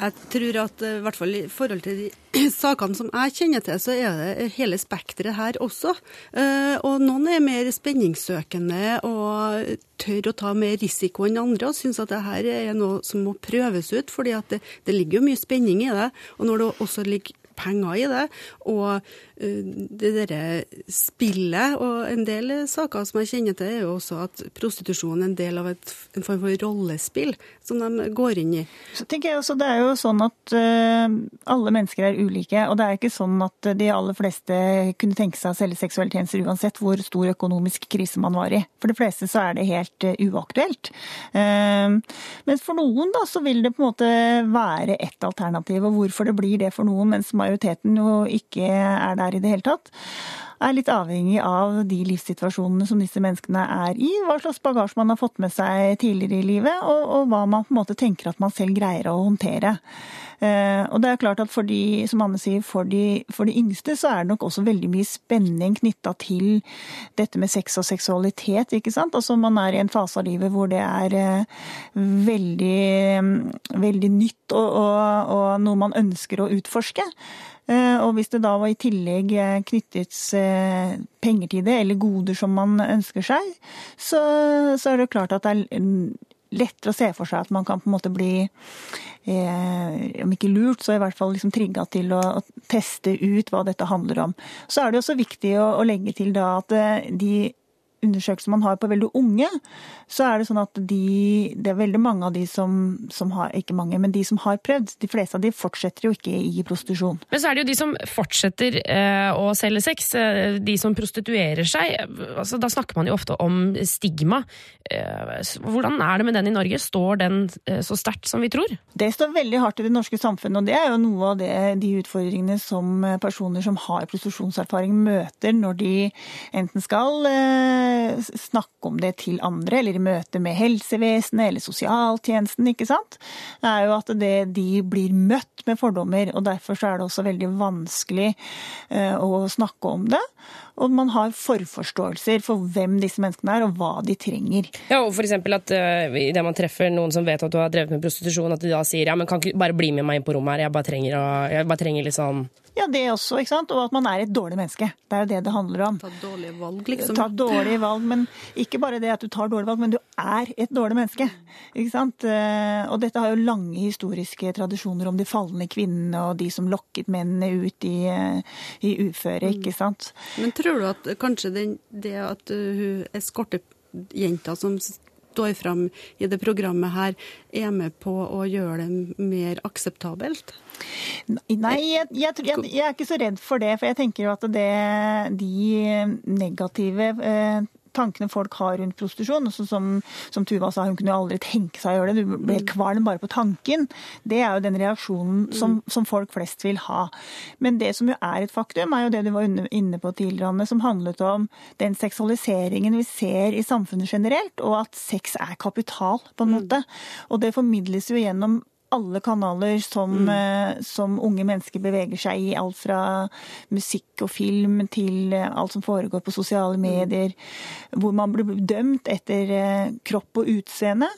Jeg tror at eh, i hvert fall i forhold til de <clears throat> sakene som jeg kjenner til, så er det hele spekteret her også. Eh, og noen er mer spenningssøkende og tør å ta mer risiko enn andre og syns at dette er noe som må prøves ut, fordi det, det ligger jo mye spenning i det. Og når det også ligger penger i det. Og det derre spillet og en del saker som jeg kjenner til, er jo også at prostitusjon er en del av et, en form for rollespill som de går inn i. Så tenker jeg også, Det er jo sånn at uh, alle mennesker er ulike. Og det er ikke sånn at de aller fleste kunne tenke seg å selge seksuelle tjenester uansett hvor stor økonomisk krise man var i. For de fleste så er det helt uh, uaktuelt. Uh, men for noen da, så vil det på en måte være ett alternativ. Og hvorfor det blir det for noen, mens majoriteten jo ikke er der i det hele tatt er litt avhengig av de livssituasjonene som disse menneskene er i, hva slags bagasje man har fått med seg tidligere i livet, og, og hva man på en måte tenker at man selv greier å håndtere. Eh, og det er klart at for de, som Anne sier, for de, for de yngste så er det nok også veldig mye spenning knytta til dette med sex og seksualitet, ikke sant. Altså man er i en fase av livet hvor det er eh, veldig, veldig nytt og, og, og noe man ønsker å utforske. Eh, og hvis det da var i tillegg knyttet penger til det, eller goder som man ønsker seg, så, så er det klart at det er lettere å se for seg at man kan på en måte bli eh, om ikke lurt, så i hvert fall liksom trigga til å, å, teste ut hva dette handler om. Så er det også viktig å, å legge til da at eh, de undersøkelser man har på veldig unge, så er det sånn at de Det er veldig mange av de som, som, har Ikke mange, men de som har prøvd. De fleste av de fortsetter jo ikke i prostitusjon. Men så er det jo de som fortsetter eh, å selge sex. Eh, de som prostituerer seg. Altså, da snakker man jo ofte om stigma. Eh, hvordan er det med den i Norge? Står den så sterkt som vi tror? Det står veldig hardt i det norske samfunnet, og det er jo noe av det, de utfordringene som personer som har prostitusjonserfaring møter når de enten skal eh, snakke om det til andre, eller i møte med helsevesenet eller sosialtjenesten, ikke sant, er jo at det, de blir møtt med fordommer. og Derfor er det også veldig vanskelig eh, å snakke om det. Og man har forforståelser for hvem disse menneskene er, og hva de trenger. Ja, og for eksempel at uh, Idet man treffer noen som vet at du har drevet med prostitusjon, at de da sier ja, men kan ikke bare bli med meg inn på rommet her, jeg bare trenger, å, jeg bare trenger litt sånn ja, det også, ikke sant? og at man er et dårlig menneske. Det er jo det det handler om. Ta dårlige valg, liksom. Ta dårlige valg, men ikke bare det at du tar dårlige valg, men du er et dårlig menneske. Ikke sant? Eh, og dette har jo lange historiske tradisjoner om de falne kvinnene og de som lokket mennene ut i, eh, i uføre, ikke sant. Men tror du at kanskje den, det at hun eskortejenta som står fram i det programmet her, er med på å gjøre det mer akseptabelt? Nei, jeg, jeg, jeg, jeg, er ikke så redd for det. For jeg tenker jo at det, de negative eh, tankene folk har rundt prostitusjon. Altså som, som, Tuva sa, hun kunne aldri tenke seg å gjøre det. Du ble mm. kvalm bare på tanken. Det er jo den reaksjonen som, mm. som, folk flest vil ha. Men det som jo er et faktum, er jo det du var inne på tidligere, Anne, som handlet om den seksualiseringen vi ser i samfunnet generelt, og at sex er kapital, på en mm. måte. Og det formidles jo gjennom alle kanaler som, mm. Eh, som, unge mennesker beveger seg i. Alt fra musikk og film til eh, alt som foregår på sosiale mm. medier. Hvor man blir dømt etter eh, kropp og utseende,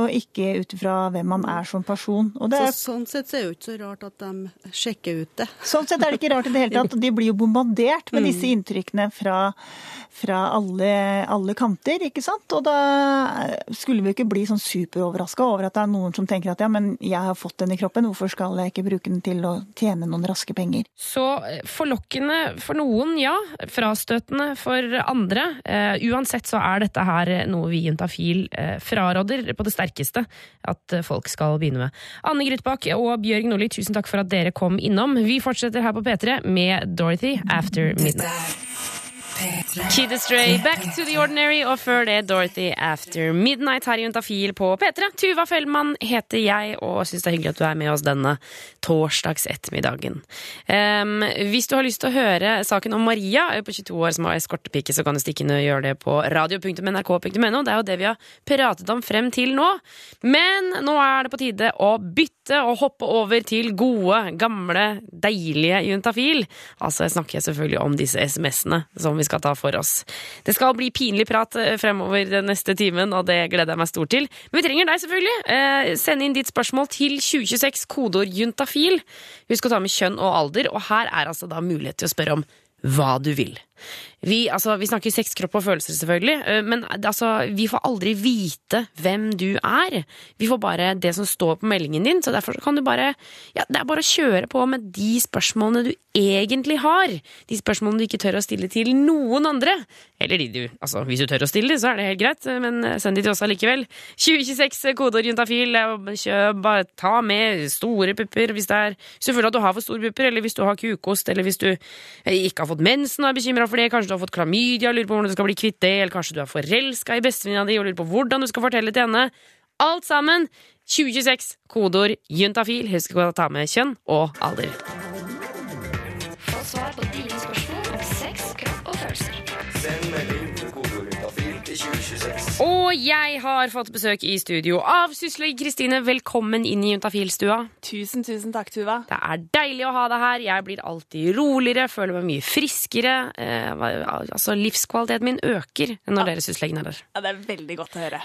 og ikke ut fra hvem man er som person. Er, så, sånn sett så er det jo ikke så rart at de sjekker ut det. Sånn sett er det ikke rart i det hele tatt. <laughs> De blir jo bombardert med mm. disse inntrykkene fra fra alle, alle, kanter, ikke sant. Og da skulle vi ikke bli sånn superoverraska over at det er noen som tenker at ja, men jeg har fått den i kroppen, hvorfor skal jeg ikke bruke den til å tjene noen raske penger? Så eh, forlokkende for noen, ja. Frastøtende for andre. Uh, uansett så er dette her noe vi i Juntafil uh, fraråder på det sterkeste at folk skal begynne med. Anne Grytbakk og Bjørg Nordli, tusen takk for at dere kom innom. Vi fortsetter her på P3 med Dorothy After Midnight. Kid Astray, Back to the Ordinary, og før det Dorothy After Midnight her i Juntafil på P3. Tuva Fellmann heter jeg, og syns det er hyggelig at du er med oss denne torsdags ettermiddagen. Um, hvis du har lyst til å høre saken om Maria på 22 år som har eskortepike, så kan du stikke inn og gjøre det på radio.nrk.no. Det er jo det vi har pratet om frem til nå. Men nå er det på tide å bytte og hoppe over til gode, gamle, deilige Juntafil. Altså, jeg snakker selvfølgelig om disse SMS-ene som vi skal ta for oss. Det skal bli pinlig prat eh, fremover den neste timen, og det gleder jeg meg stort til. Men vi trenger deg, selvfølgelig. Eh, send inn ditt spørsmål til 2026, kodeord juntafil. Husk å ta med kjønn og alder, og her er altså da mulighet til å spørre om hva du vil. Vi, altså, vi snakker sex, kropp og følelser, selvfølgelig, eh, men altså, vi får aldri vite hvem du er. Vi får bare det som står på meldingen din, så derfor kan du bare ja, Det er bare å kjøre på med de spørsmålene du egentlig har. De spørsmålene du ikke tør å stille til noen andre. Eller de du Altså, hvis du tør å stille, så er det helt greit, men send de til oss allikevel. 2026, kodeord juntafil. Bare ta med store pupper hvis, det er, hvis du føler at du har for store pupper, eller hvis du har kukost, eller hvis du ikke har fått mensen og er bekymra for det, kanskje du har fått klamydia og lurer på hvordan du skal bli kvitt det, eller kanskje du er forelska i bestevenninna di og lurer på hvordan du skal fortelle til henne. Alt sammen 2026, kodeord juntafil. Husk å ta med kjønn og alder. Få svar på dine spørsmål om sex, kropp og følelser. Send melding til kodeord juntafil til 2026. Og jeg har fått besøk i studio av Sysløy Kristine. Velkommen inn i Juntafil-stua. Tusen, tusen takk, Tuva. Det er deilig å ha deg her. Jeg blir alltid roligere, føler meg mye friskere. Eh, altså, livskvaliteten min øker når dere syslegen er der. Ja, det er veldig godt å høre.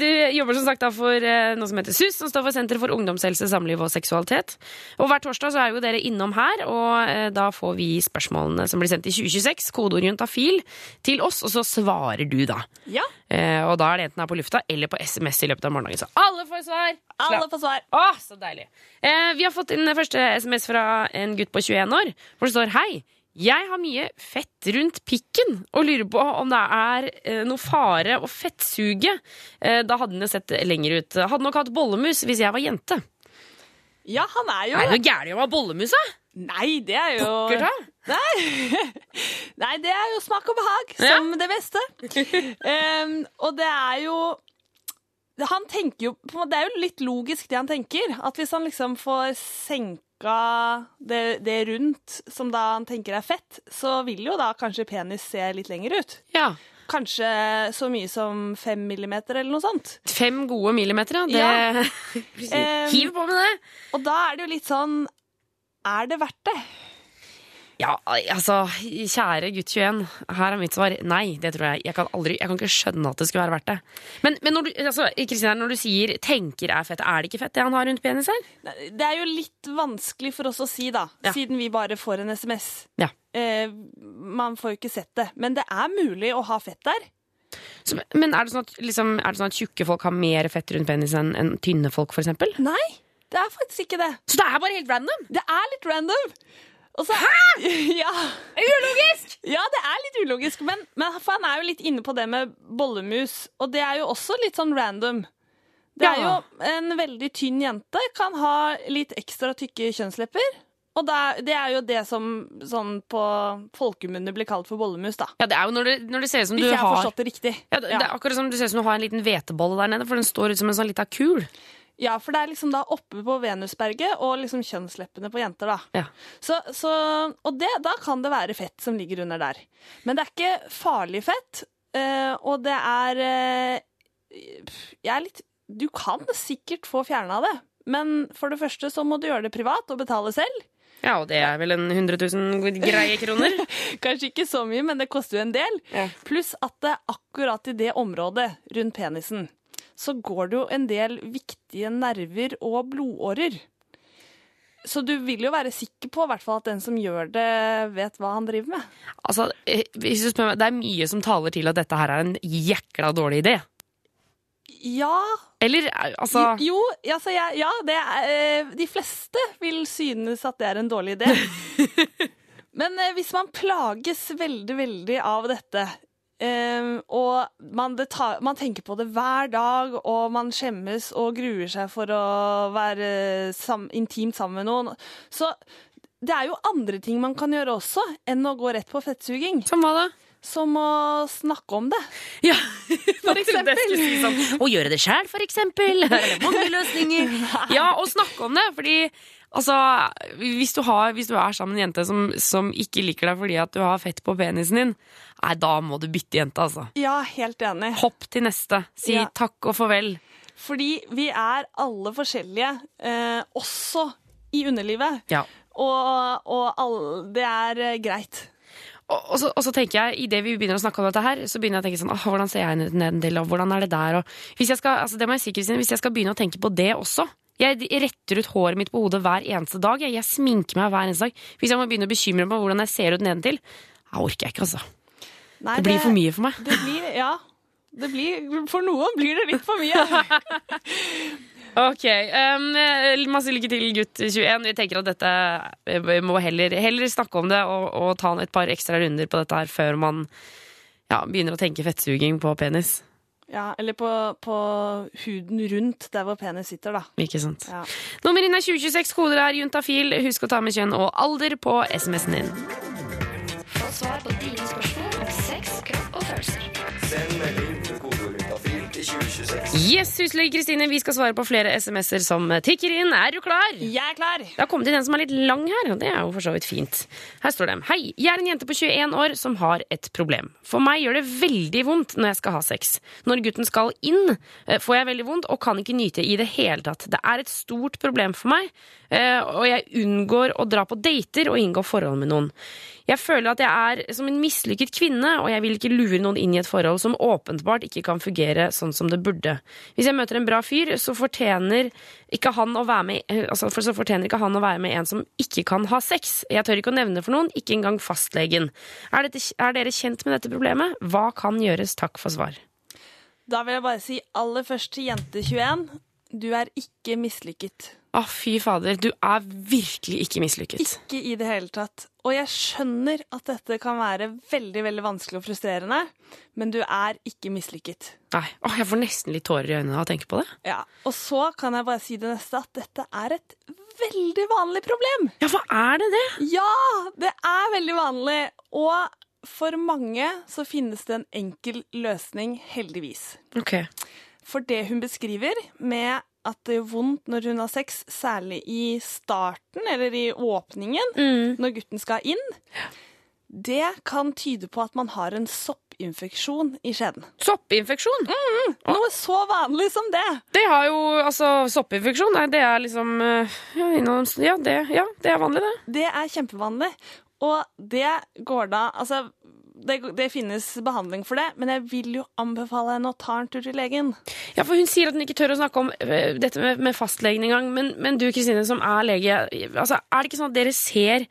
Du jobber som sagt da for eh, noe som heter SUS, som står for Senter for ungdomshelse, samliv og seksualitet. Og hver torsdag så er jo dere innom her, og eh, da får vi spørsmålene som blir sendt i 2026, kodeord juntafil, til oss, og så svarer du da. Ja, Eh, og da er det enten her på lufta eller på SMS i løpet av morgenen. Så alle får svar! alle får svar. Å, så deilig. Eh, vi har fått inn første SMS fra en gutt på 21 år, hvor det står Hei. Jeg har mye fett rundt pikken og lurer på om det er eh, noe fare å fettsuge. Eh, da hadde den sett lenger ut. Hadde nok hatt bollemus hvis jeg var jente. Ja, han er jo Er det noe gærent å ha bollemus, da? Nei, det er jo Pokker ta. Nei. <laughs> Nei, det er jo smak og behag, som det beste. Um, og det er jo Han tenker jo Det er jo litt logisk, det han tenker. At hvis han liksom får senka det, det rundt som da han tenker er fett, så vil jo da kanskje penis se litt lenger ut. Ja. Kanskje så mye som fem millimeter eller noe sånt. Fem gode millimeter, ja. Det Ja. <laughs> Hiv på med det! Og da er det jo litt sånn Er det verdt det? Ja, altså, kjære gutt 21, her er mitt svar. Nei, det tror jeg. Jeg kan, aldri, jeg kan ikke skjønne at det skulle være verdt det. Men, men når, du, altså, når du sier 'tenker er fett', er det ikke fett det han har rundt penis her? Det er jo litt vanskelig for oss å si, da, Ja. siden vi bare får en SMS. Ja. Eh, man får jo ikke sett det. Men det er mulig å ha fett der. Så, men er det, sånn at, liksom, er det sånn at tjukke folk har mer fett rundt penis enn tynne folk, eksempel? Nei, det er faktisk ikke det. Så det er bare helt random? Det er litt random. Så, <laughs> Ja. Ulogisk! <laughs> ja, det er litt ulogisk, men, men han er jo litt inne på det med bollemus, og det er jo også litt sånn random. Det er jo En veldig tynn jente kan ha litt ekstra tykke kjønnslepper. Og det er, det jo det som sånn på folkemunne blir kalt for bollemus, da. Ja, det er jo når det, når det ser ut som Hvis du jeg har har forstått det riktig. ja, det, det er akkurat som du ser ut som du har en liten hvetebolle der nede, for den står ut som en sånn lita kul. Ja, for det er liksom da oppe på Venusberget og liksom kjønnsleppene på jenter, da. Ja. Så, så, og det, da kan det være fett som ligger under der. Men det er ikke farlig fett, eh, og det er eh, Jeg er litt Du kan sikkert få fjerna det, men for det første så må du gjøre det privat og betale selv. Ja, og det er vel en 100 000 greie kroner. <laughs> Kanskje ikke så mye, men det koster jo en del. Ja. Pluss at det er akkurat i det området rundt penisen, så går det jo en del viktige nerver og blodårer. Så du vil jo være sikker på hvert fall at den som gjør det, vet hva han driver med. Altså, eh, hvis du spør meg, Det er mye som taler til at dette her er en jækla dårlig idé. Ja Eller eh, altså Jo, altså, jeg, ja det er, eh, de fleste vil synes at det er en dårlig idé. <laughs> Men hvis man plages veldig, veldig av dette, eh, og man, det tar, man tenker på det hver dag, og man skjemmes og gruer seg for å være sam, intimt sammen med noen, så det er jo andre ting man kan gjøre også, enn å gå rett på fettsuging. Som hva da? Som å snakke om det. Ja, <laughs> For eksempel. Si sånn, å gjøre det sjæl, for eksempel. Mange løsninger. <laughs> Ja, og snakke om det. Fordi altså, hvis du, har, hvis du er sammen med en jente som, som ikke liker deg fordi at du har fett på penisen din, nei, da må du bytte jente, altså. Ja, helt enig. Hopp til neste. Si Ja. takk og farvel. Fordi vi er alle forskjellige, eh, også i underlivet. Ja. Og, og alle, det er eh, greit. Og, og, så, og så tenker jeg, Idet vi begynner å snakke om dette, her, så begynner jeg å tenke sånn, hvordan ser jeg ned nedendel, og hvordan er det der? Og hvis jeg skal, altså det si, hvis jeg skal begynne å tenke på det også Jeg retter ut håret mitt på hodet hver eneste dag. Jeg, jeg sminker meg hver eneste dag. Hvis jeg må begynne å bekymre meg for hvordan jeg ser ut nedentil, Jeg orker jeg ikke, altså. Nei, Det blir for mye for meg. Det blir, ja. Det blir, for noen blir det litt for mye. <laughs> Ok, um, Masse lykke til, gutt 21. Vi tenker at dette eh, Vi må heller, heller snakke om det og, og ta et par ekstra runder på dette her før man ja, begynner å tenke fettsuging på penis. Ja, eller på, på huden rundt der hvor penis sitter, da. Ikke sant? Ja. Nummer inn er 2026, koder er juntafil. Husk å ta med kjønn og alder på SMS-en din. Yes, huslege Kristine, vi skal svare på flere SMS-er som tikker inn. Er du klar? Jeg er klar! Det har kommet inn en som er litt lang her, og det er jo for så vidt fint. Her står det Hei, jeg er en jente på 21 år som har et problem. For meg gjør det veldig vondt når jeg skal ha sex. Når gutten skal inn, eh, får jeg veldig vondt og kan ikke nyte i det hele tatt. Det er et stort problem for meg, eh, og jeg unngår å dra på dater og inngå forhold med noen. Jeg føler at jeg er som en mislykket kvinne, og jeg vil ikke lure noen inn i et forhold som åpenbart ikke kan fungere sånn som det burde. Hvis jeg møter en bra fyr, så fortjener ikke han å være med, eh, altså, ikke han å være med en som ikke kan ha sex. Jeg tør ikke å nevne for noen, ikke engang fastlegen. Er, dette, er dere kjent med dette problemet? Hva kan gjøres? Takk for svar. Da vil jeg bare si aller først til jente 21. Du er ikke mislykket. Å, fy fader, du er virkelig ikke mislykket. Ikke i det hele tatt. Og jeg skjønner at dette kan være veldig veldig vanskelig og frustrerende, men du er ikke mislykket. Nei, Åh, Jeg får nesten litt tårer i øynene av å tenke på det. Ja, Og så kan jeg bare si det neste, at dette er et veldig vanlig problem. Ja, hva er det det? Ja, det er veldig vanlig. Og for mange så finnes det en enkel løsning, heldigvis. Ok. For det hun beskriver med at det gjør vondt når hun har sex, særlig i starten eller i åpningen, når gutten skal inn, det kan tyde på at man har en soppinfeksjon i skjeden. Soppinfeksjon? Noe så vanlig som det. Det har jo altså soppinfeksjon. Nei, det er liksom eh, ja, det, ja, det er vanlig, det. Det er kjempevanlig. Og det går da Altså, det, det finnes behandling for det, men jeg vil jo anbefale henne å ta en tur til legen. Ja, for Hun sier at hun ikke tør å snakke om eh, dette med, med fastlegen engang. Men, men du Kristine, som er lege, altså, er det ikke sånn at dere ser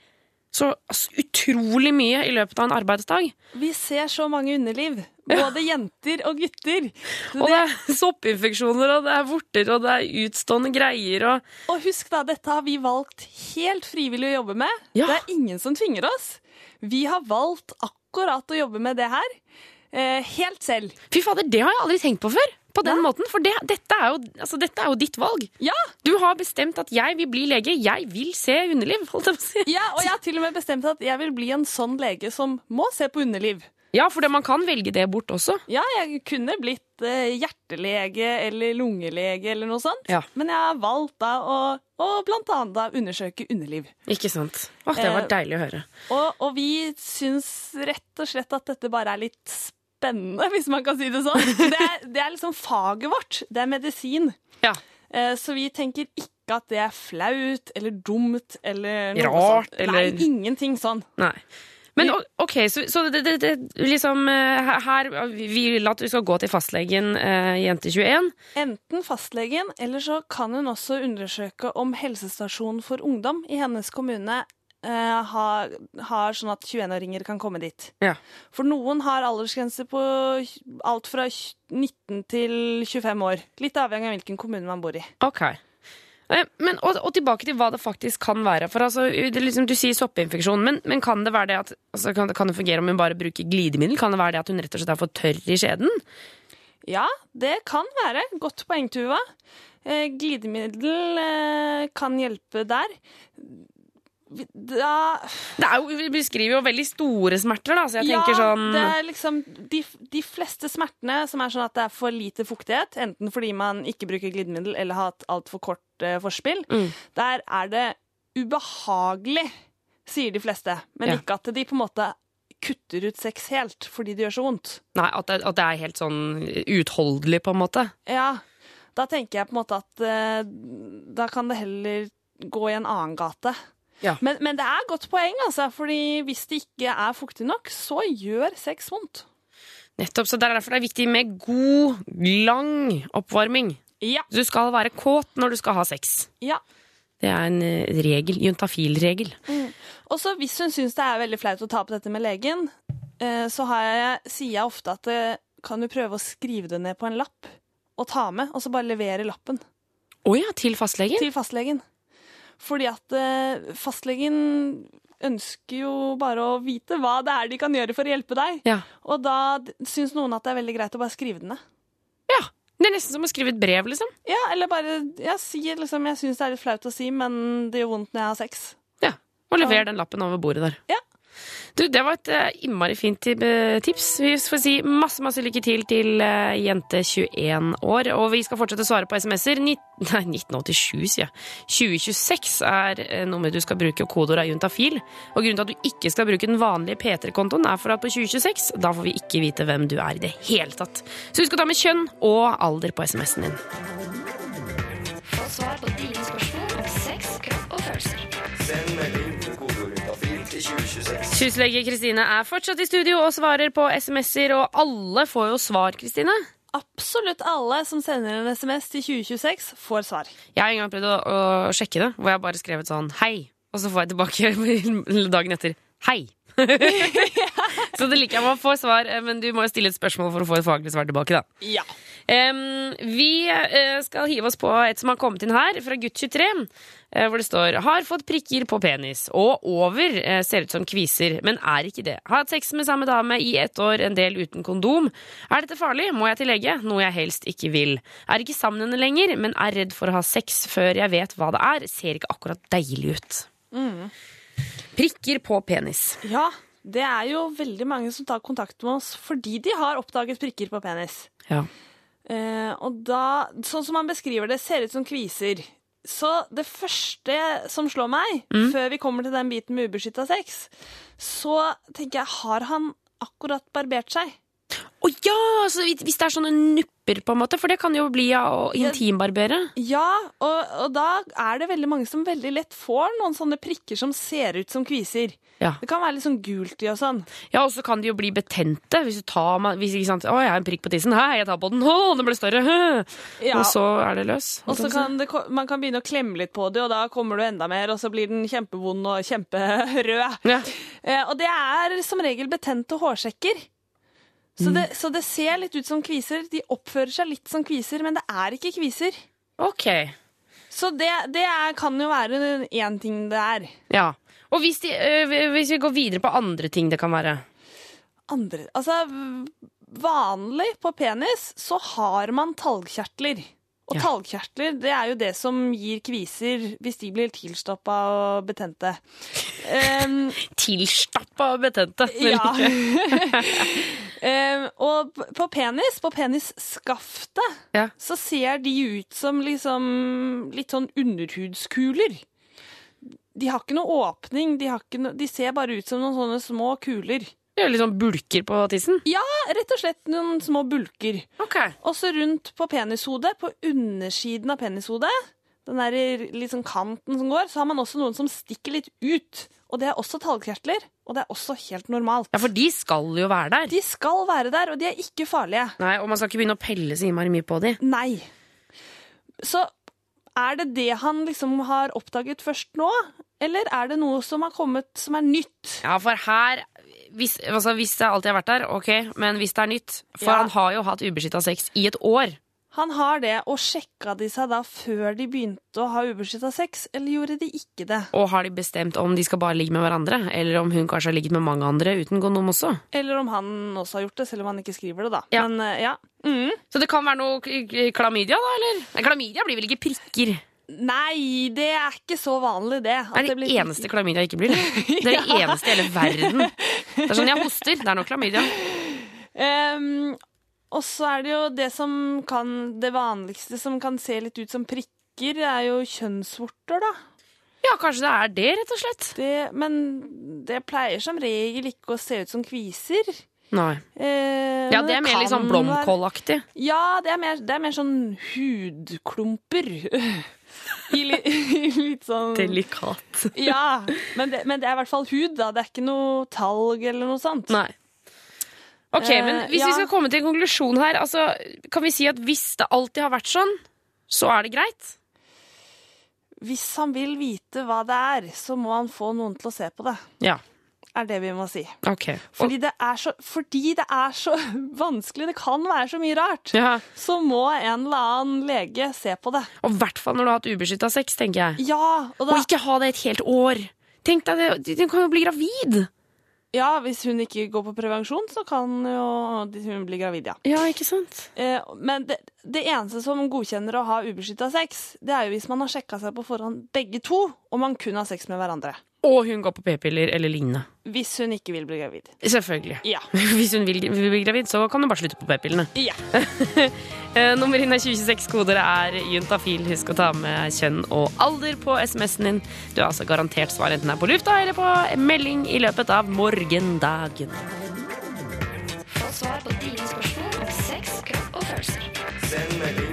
så altså, utrolig mye i løpet av en arbeidsdag? Vi ser så mange underliv. Både jenter og gutter. Så Og det er soppinfeksjoner, og det er vorter, og det er utstående greier, og Og husk da, dette har vi valgt helt frivillig å jobbe med. Ja. Det er ingen som tvinger oss. Vi har valgt akkurat å jobbe med det her. Eh, helt selv. Fy fader, det har jeg aldri tenkt på før! På den måten, For det, dette, er jo, altså, dette er jo ditt valg. Ja, Du har bestemt at jeg vil bli lege. Jeg vil se underliv. holdt jeg på å si. ja, og jeg har til og med bestemt at jeg vil bli en sånn lege som må se på underliv. Ja, for det, man kan velge det bort også. Ja, jeg kunne blitt eh, hjertelege eller lungelege eller noe sånt. Ja. Men jeg har valgt da å, å blant annet da undersøke underliv. Ikke sant? Åh, det var Eh, deilig å høre. Og, og vi syns rett og slett at dette bare er litt spennende, <laughs> hvis man kan si det sånn. Det er, det er liksom faget vårt. Det er medisin. Ja. Eh, Så vi tenker ikke at det er flaut eller dumt eller noe Rart, sånt. eller- Nei, ingenting sånn. Nei. Men ok, så, så det, det, det liksom eh, her Vi vil at du skal gå til fastlegen, eh, jente 21. Enten fastlegen, eller så kan hun også undersøke om helsestasjonen for ungdom i hennes kommune eh, har, har sånn at 21-åringer kan komme dit. Ja. For noen har aldersgrense på alt fra 19 til 25 år. Litt avhengig av hvilken kommune man bor i. Ok. Eh, Men, og, og tilbake til hva det faktisk kan være. For altså, liksom, Du sier soppinfeksjon, men, men kan det være det at altså, kan, kan det fungere om hun bare bruker glidemiddel? Kan det være det at hun rett og slett er for tørr i skjeden? Ja, det kan være. Godt poeng, Tuva. Eh, glidemiddel eh, kan hjelpe der. Da Det er jo, Vi beskriver jo veldig store smerter, da, så jeg tenker ja, sånn det er liksom de, de fleste smertene som er sånn at det er for lite fuktighet, enten fordi man ikke bruker glidemiddel eller har hatt altfor kort eh, forspill, Mm. der er det ubehagelig, sier de fleste. Men Ja. ikke at de på en måte kutter ut sex helt fordi det gjør så vondt. Nei, at det, at det er helt sånn utholdelig, på en måte. Ja, da tenker jeg på en måte at eh, da kan det heller gå i en annen gate. Ja. Men, men det er godt poeng, altså, fordi hvis det ikke er fuktig nok, så gjør sex vondt. Nettopp, så det er Derfor det er viktig med god, lang oppvarming. Ja. Du skal være kåt når du skal ha sex. Ja. Det er en eh, regel, juntafil-regel. Og så hvis hun syns det er veldig flaut å ta på dette med legen, eh, så har jeg, sier jeg ofte at eh, kan du prøve å skrive det ned på en lapp og ta med, og så bare levere lappen Å ja, til fastlegen? til fastlegen. Fordi at eh, fastlegen ønsker jo bare å vite hva det er de kan gjøre for å hjelpe deg. Ja. Og da syns noen at det er veldig greit å bare skrive det ned. ja. Det er nesten som å skrive et brev, liksom. Ja, eller bare ja, si liksom Jeg syns det er litt flaut å si, men det gjør vondt når jeg har sex. Ja. Og lever den lappen over bordet der. Ja. Du, det var et eh, innmari fint eh, tips. Vi får si masse masse lykke til til eh, jente 21 år. Og vi skal fortsette å svare på SMS-er. <laughs> Nei, 1987, sier jeg. 2026 er nummeret du skal bruke, og kodeordet er juntafil. Og grunnen til at du ikke skal bruke den vanlige P3-kontoen, er for at på 2026 da får vi ikke vite hvem du er i det hele tatt. Så husk å ta med kjønn og alder på SMS-en din. Få svar på dine spørsmål juntafil til 2026. Syslege Kristine er fortsatt i studio og svarer på SMS-er, og alle får jo svar, Kristine. Absolutt alle som sender en SMS til 2026, får svar. Jeg har en gang prøvd å, å sjekke det, hvor jeg bare skrev et sånn hei, og så får jeg tilbake <laughs> dagen etter hei. <laughs> så det liker jeg med å få svar, eh, men du må jo stille et spørsmål for å få et faglig svar tilbake, da. Ja. Um, vi eh, skal hive oss på et som har kommet inn her, fra gutt 23, eh, hvor det står 'har fått prikker på penis', og over ser ut som kviser, men er ikke det. Har hatt sex med samme dame i ett år, en del uten kondom. Er dette farlig? Må jeg til lege? Noe jeg helst ikke vil. Er ikke sammen henne lenger, men er redd for å ha sex før jeg vet hva det er. Ser ikke akkurat deilig ut. Prikker på penis. Ja, det er jo veldig mange som tar kontakt med oss fordi de har oppdaget prikker på penis. Ja. Eh, og da, sånn som han beskriver det, ser ut som kviser. Så det første som slår meg, før vi kommer til den biten med ubeskytta sex, så tenker jeg, har han akkurat barbert seg? Å ja! Så hvis det er sånne nupper, på en måte, for det kan jo bli å intimbarbere. Ja, og, og da er det veldig mange som veldig lett får noen sånne prikker som ser ut som kviser. Ja. Det kan være litt sånn gult i og sånn. Ja, og så kan de jo bli betente hvis du tar hvis, ikke sant? Å, jeg har en prikk på tissen. Hei, jeg tar på den. Å, den ble større. Ja. Og så er det løs. Og så kan det, man kan begynne å klemme litt på det, og da kommer du enda mer, og så blir den kjempevond og kjemperød. Ja. Eh, og det er som regel betente hårsekker. Mm. Så, det, så det ser litt ut som kviser. De oppfører seg litt som kviser, men det er ikke kviser. Ok. Så det, det er, kan jo være én ting det er. Ja. Og hvis, de, øh, hvis vi går videre på andre ting det kan være. Andre Altså, vanlig på penis så har man talgkjertler. Og Ja. talgkjertler det er jo det som gir kviser hvis de blir tilstoppa og betente. <laughs> Um, Tilstappa og betente. Ja. <laughs> Em, og på penis, på penisskaftet, Ja. så ser de ut som liksom litt sånn underhudskuler. De har ikke noe åpning, de, har ikke no, de ser bare ut som noen sånne små kuler. Det er litt sånn bulker på tissen. Ja, rett og slett noen små bulker. Ok. Også rundt på penishodet, på undersiden av penishodet, den der sånn kanten som går, så har man også noen som stikker litt ut. Og det er også talgkjertler, og det er også helt normalt. Ja, for de skal jo være der. De skal være der, og de er ikke farlige. Nei, Og man skal ikke begynne å pelle så innmari mye på de. Nei. Så er det det han liksom har oppdaget først nå, eller er det noe som har kommet som er nytt? Ja, for her hvis, altså, hvis det alltid har vært der, ok, men hvis det er nytt For Ja. han har jo hatt ubeskytta sex i et år. Han har det, og sjekka de seg da før de begynte å ha ubeskytta sex, eller gjorde de ikke det? Og har de bestemt om de skal bare ligge med hverandre, eller om hun kanskje har ligget med mange andre uten kondom også? Eller om han også har gjort det, selv om han ikke skriver det, da. Ja. Men eh, ja. Mm. Så det kan være noe klamydia, da, eller? Klamydia blir vel ikke prikker? Nei, det er ikke så vanlig, det. Det er det blir- eneste klamydia ikke blir. <laughs> Det er det Ja. eneste i hele verden. Det er sånn, jeg hoster, det er nok klamydia. Ehm, og så er det jo det som kan Det vanligste som kan se litt ut som prikker, er jo kjønnsvorter, da. Ja, kanskje det er det, rett og slett. Det, men det pleier som regel ikke å se ut som kviser. Nei. Eh, Ja, det er mer litt sånn liksom blomkålaktig. Ja, det er, mer, det er mer sånn hudklumper. <laughs> I li, i <laughs> litt sånn Delikat. Ja, men det, men det er i hvert fall hud, da. Det er ikke noe talg eller noe sånt. Nei. Ok, Eh, men hvis ja. vi skal komme til en konklusjon her, altså, kan vi si at hvis det alltid har vært sånn, så er det greit? hvis han vil vite hva det er, så må han få noen til å se på det. Ja, Er det vi må si. ok. Fordi det er så, fordi det er så <laughs> vanskelig, det kan være så mye rart, Ja, så må en eller annen lege se på det. Og i hvert fall når du har hatt ubeskytta sex, tenker jeg. Ja, og da, Og ikke ha det et helt år. Tenk deg, du kan jo bli gravid. Ja, hvis hun ikke går på prevensjon, så kan jo hun bli gravid, ja. Ja, ikke sant? Eh, Men det, det eneste som godkjenner å ha ubeskytta sex, det er jo hvis man har sjekka seg på forhånd begge to, og man kun har sex med hverandre. Og hun går på p-piller eller lignende. Hvis hun ikke vil bli gravid. Selvfølgelig. Ja. <laughs> Hvis hun vil, vil bli gravid, så kan hun bare slutte på p-pillene. Ja. <laughs> Eh, Nummer inn er 2026 koder er juntafil. Husk å ta med kjønn og alder på SMS-en din. Du har altså garantert svar enten det er på lufta eller på melding i løpet av morgendagen. Få svar på dine spørsmål om sex, kropp og følelser. Send melding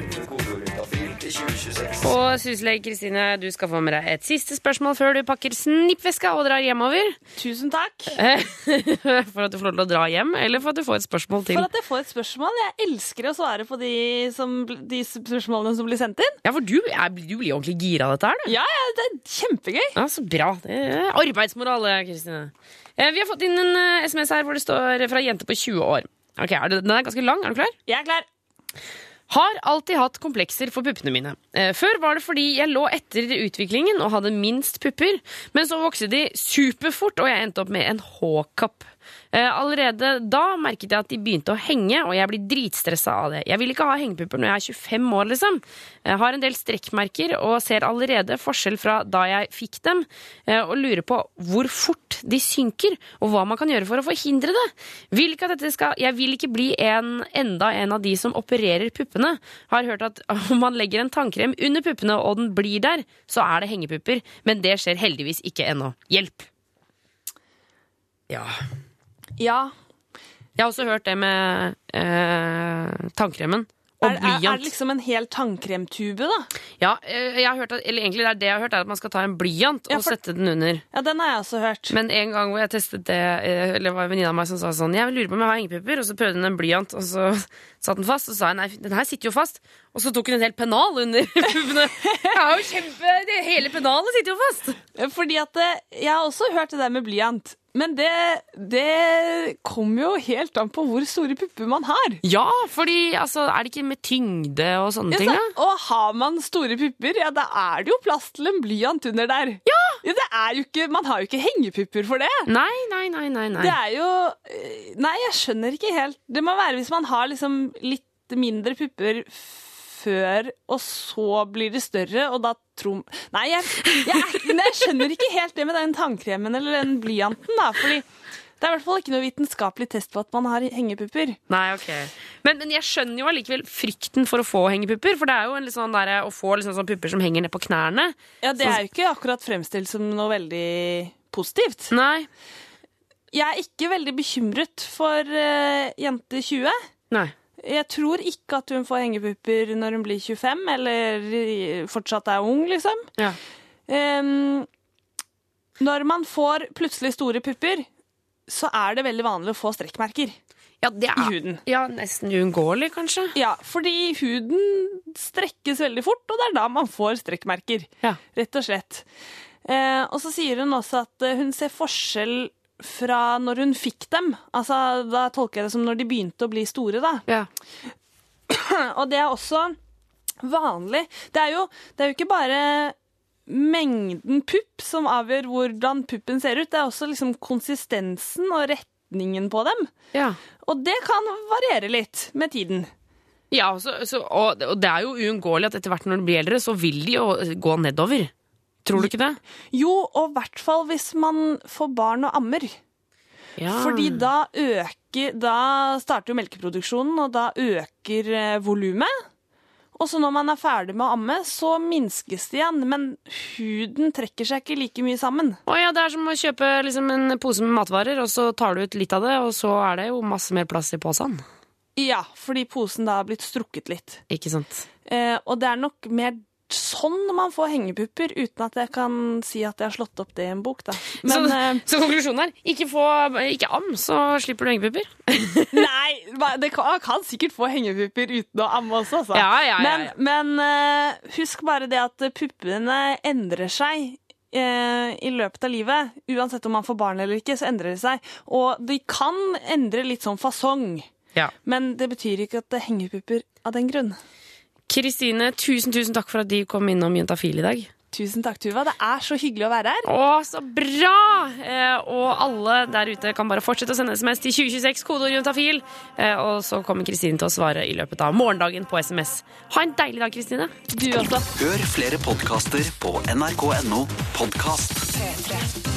Og syslege Kristine, du skal få med deg et siste spørsmål før du pakker snippveska og drar hjemover. Tusen takk Eh, <laughs> For at du får lov til å dra hjem, eller for at du får et spørsmål til. for at jeg får et spørsmål. Jeg elsker å svare på de, som, de spørsmålene som blir sendt inn. Ja, for du, jeg, du blir ordentlig gira av dette her, du. Ja, ja, det er kjempegøy. Ja, Så bra. Det er arbeidsmoral, Kristine. Eh, Vi har fått inn en eh, SMS her hvor det står fra jente på 20 år. Ok, er det, Den er ganske lang. Er du klar? Jeg er klar. Har alltid hatt komplekser for puppene mine. Eh, Før var det fordi jeg lå etter utviklingen og hadde minst pupper, men så vokste de superfort, og jeg endte opp med en H-kapp. Eh, Allerede da merket jeg at de begynte å henge, og jeg blir dritstressa av det. Jeg vil ikke ha hengepupper når jeg er 25 år, liksom. Jeg har en del strekkmerker og ser allerede forskjell fra da jeg fikk dem, eh, og lurer på hvor fort de synker, og hva man kan gjøre for å forhindre det. Vil ikke at dette skal, jeg vil ikke bli en, enda en av de som opererer puppene. Har hørt at <laughs> om man legger en tannkrem under puppene, og den blir der, så er det hengepupper, men det skjer heldigvis ikke ennå. Hjelp! Ja. Ja. Jeg har også hørt det med eh, tannkremen. Og Er, er, er det liksom en hel tannkremtube, da? Ja, eh, jeg har hørt at, eller egentlig det er det jeg har hørt, er at man skal ta en blyant Ja, og sette den under. Ja, den har jeg også hørt. Men en gang hvor jeg testet det, eh, eller det var en venninne av meg som sa sånn Jeg lurer på om jeg har hengepupper, og så prøvde hun en blyant, og så <laughs> satt den fast, og så sa jeg nei, den her sitter jo fast. Og så tok hun en hel pennal under <laughs> puppene. Det er jo kjempe det, Hele pennalet sitter jo fast! Fordi at eh, Jeg har også hørt det der med blyant. Men det, det kommer jo helt an på hvor store pupper man har. Ja, fordi altså, er det ikke med tyngde og sånne Ja, ting, så, og har man store pupper, ja, da er det jo plass til en blyant under der. Ja! det er jo ikke, man har jo ikke hengepupper for det. Nei, nei, nei, nei. nei. Det er jo eh, Nei, jeg skjønner ikke helt. Det må være hvis man har liksom litt mindre pupper før, og så blir det større, og da tror Nei, jeg, jeg, jeg skjønner ikke helt det med den tannkremen eller den blyanten, da. Fordi det er i hvert fall ikke noe vitenskapelig test på at man har hengepupper. Nei, ok. Men, men jeg skjønner jo allikevel frykten for å få hengepupper. For det er jo en litt sånn der, å få liksom sånn pupper som henger ned på knærne. Ja, Det er jo ikke akkurat fremstilt som noe veldig positivt. Nei. Jeg er ikke veldig bekymret for uh, jente 20. Nei. Jeg tror ikke at hun får hengepupper når hun blir 25, eller fortsatt er ung, liksom. Ja. Um, når man får plutselig store pupper, så er det veldig vanlig å få strekkmerker Ja, det i er huden. ja, nesten uunngåelig, kanskje. Ja, fordi huden strekkes veldig fort, og det er da man får strekkmerker. Ja. Rett og slett. Eh, og så sier hun også at hun ser forskjell fra når hun fikk dem. Altså, da tolker jeg det som når de begynte å bli store, da. Ja. <clears throat> Og det er også vanlig. Det er jo, det er jo ikke bare mengden pupp som avgjør hvordan puppen ser ut, det er også liksom konsistensen og retningen på dem. Ja. Og det kan variere litt med tiden. Ja, så, så, og, og det er jo uunngåelig at etter hvert når de blir eldre, så vil de jo gå nedover. Tror du ikke det? Jo, og i hvert fall hvis man får barn og ammer. Ja. Fordi da øker Da starter jo melkeproduksjonen, og da øker eh, volumet. Og så når man er ferdig med å amme, så minskes det igjen. Men huden trekker seg ikke like mye sammen. Å ja, det er som å kjøpe liksom, en pose med matvarer, og så tar du ut litt av det, og så er det jo masse mer plass i posen. Ja, fordi posen da har blitt strukket litt. Ikke sant? Eh, og det er nok mer sånn man får hengepupper, uten at jeg kan si at jeg har slått opp det i en bok, da. Men, så, eh, <laughs> så konklusjonen er ikke, få, ikke am, så slipper du hengepupper. <laughs> Nei, det kan, kan sikkert få hengepupper uten å amme også, altså. Ja, ja, ja, men, men eh, husk bare det at puppene endrer seg eh, i løpet av livet. Uansett om man får barn eller ikke, så endrer de seg. Og de kan endre litt sånn fasong. Ja. Men det betyr ikke at det henger pupper av den grunn. Kristine, tusen, tusen takk for at de kom innom Juntafil i dag. Tusen takk, Tuva. Det er så hyggelig å være her. Å, så bra! Eh, og alle der ute kan bare fortsette å sende SMS til 2026, kodeord juntafil. Eh, og så kommer Kristine til å svare i løpet av morgendagen på SMS. Ha en deilig dag, Kristine. Du også. Hør flere podkaster på nrk.no podkast. P3.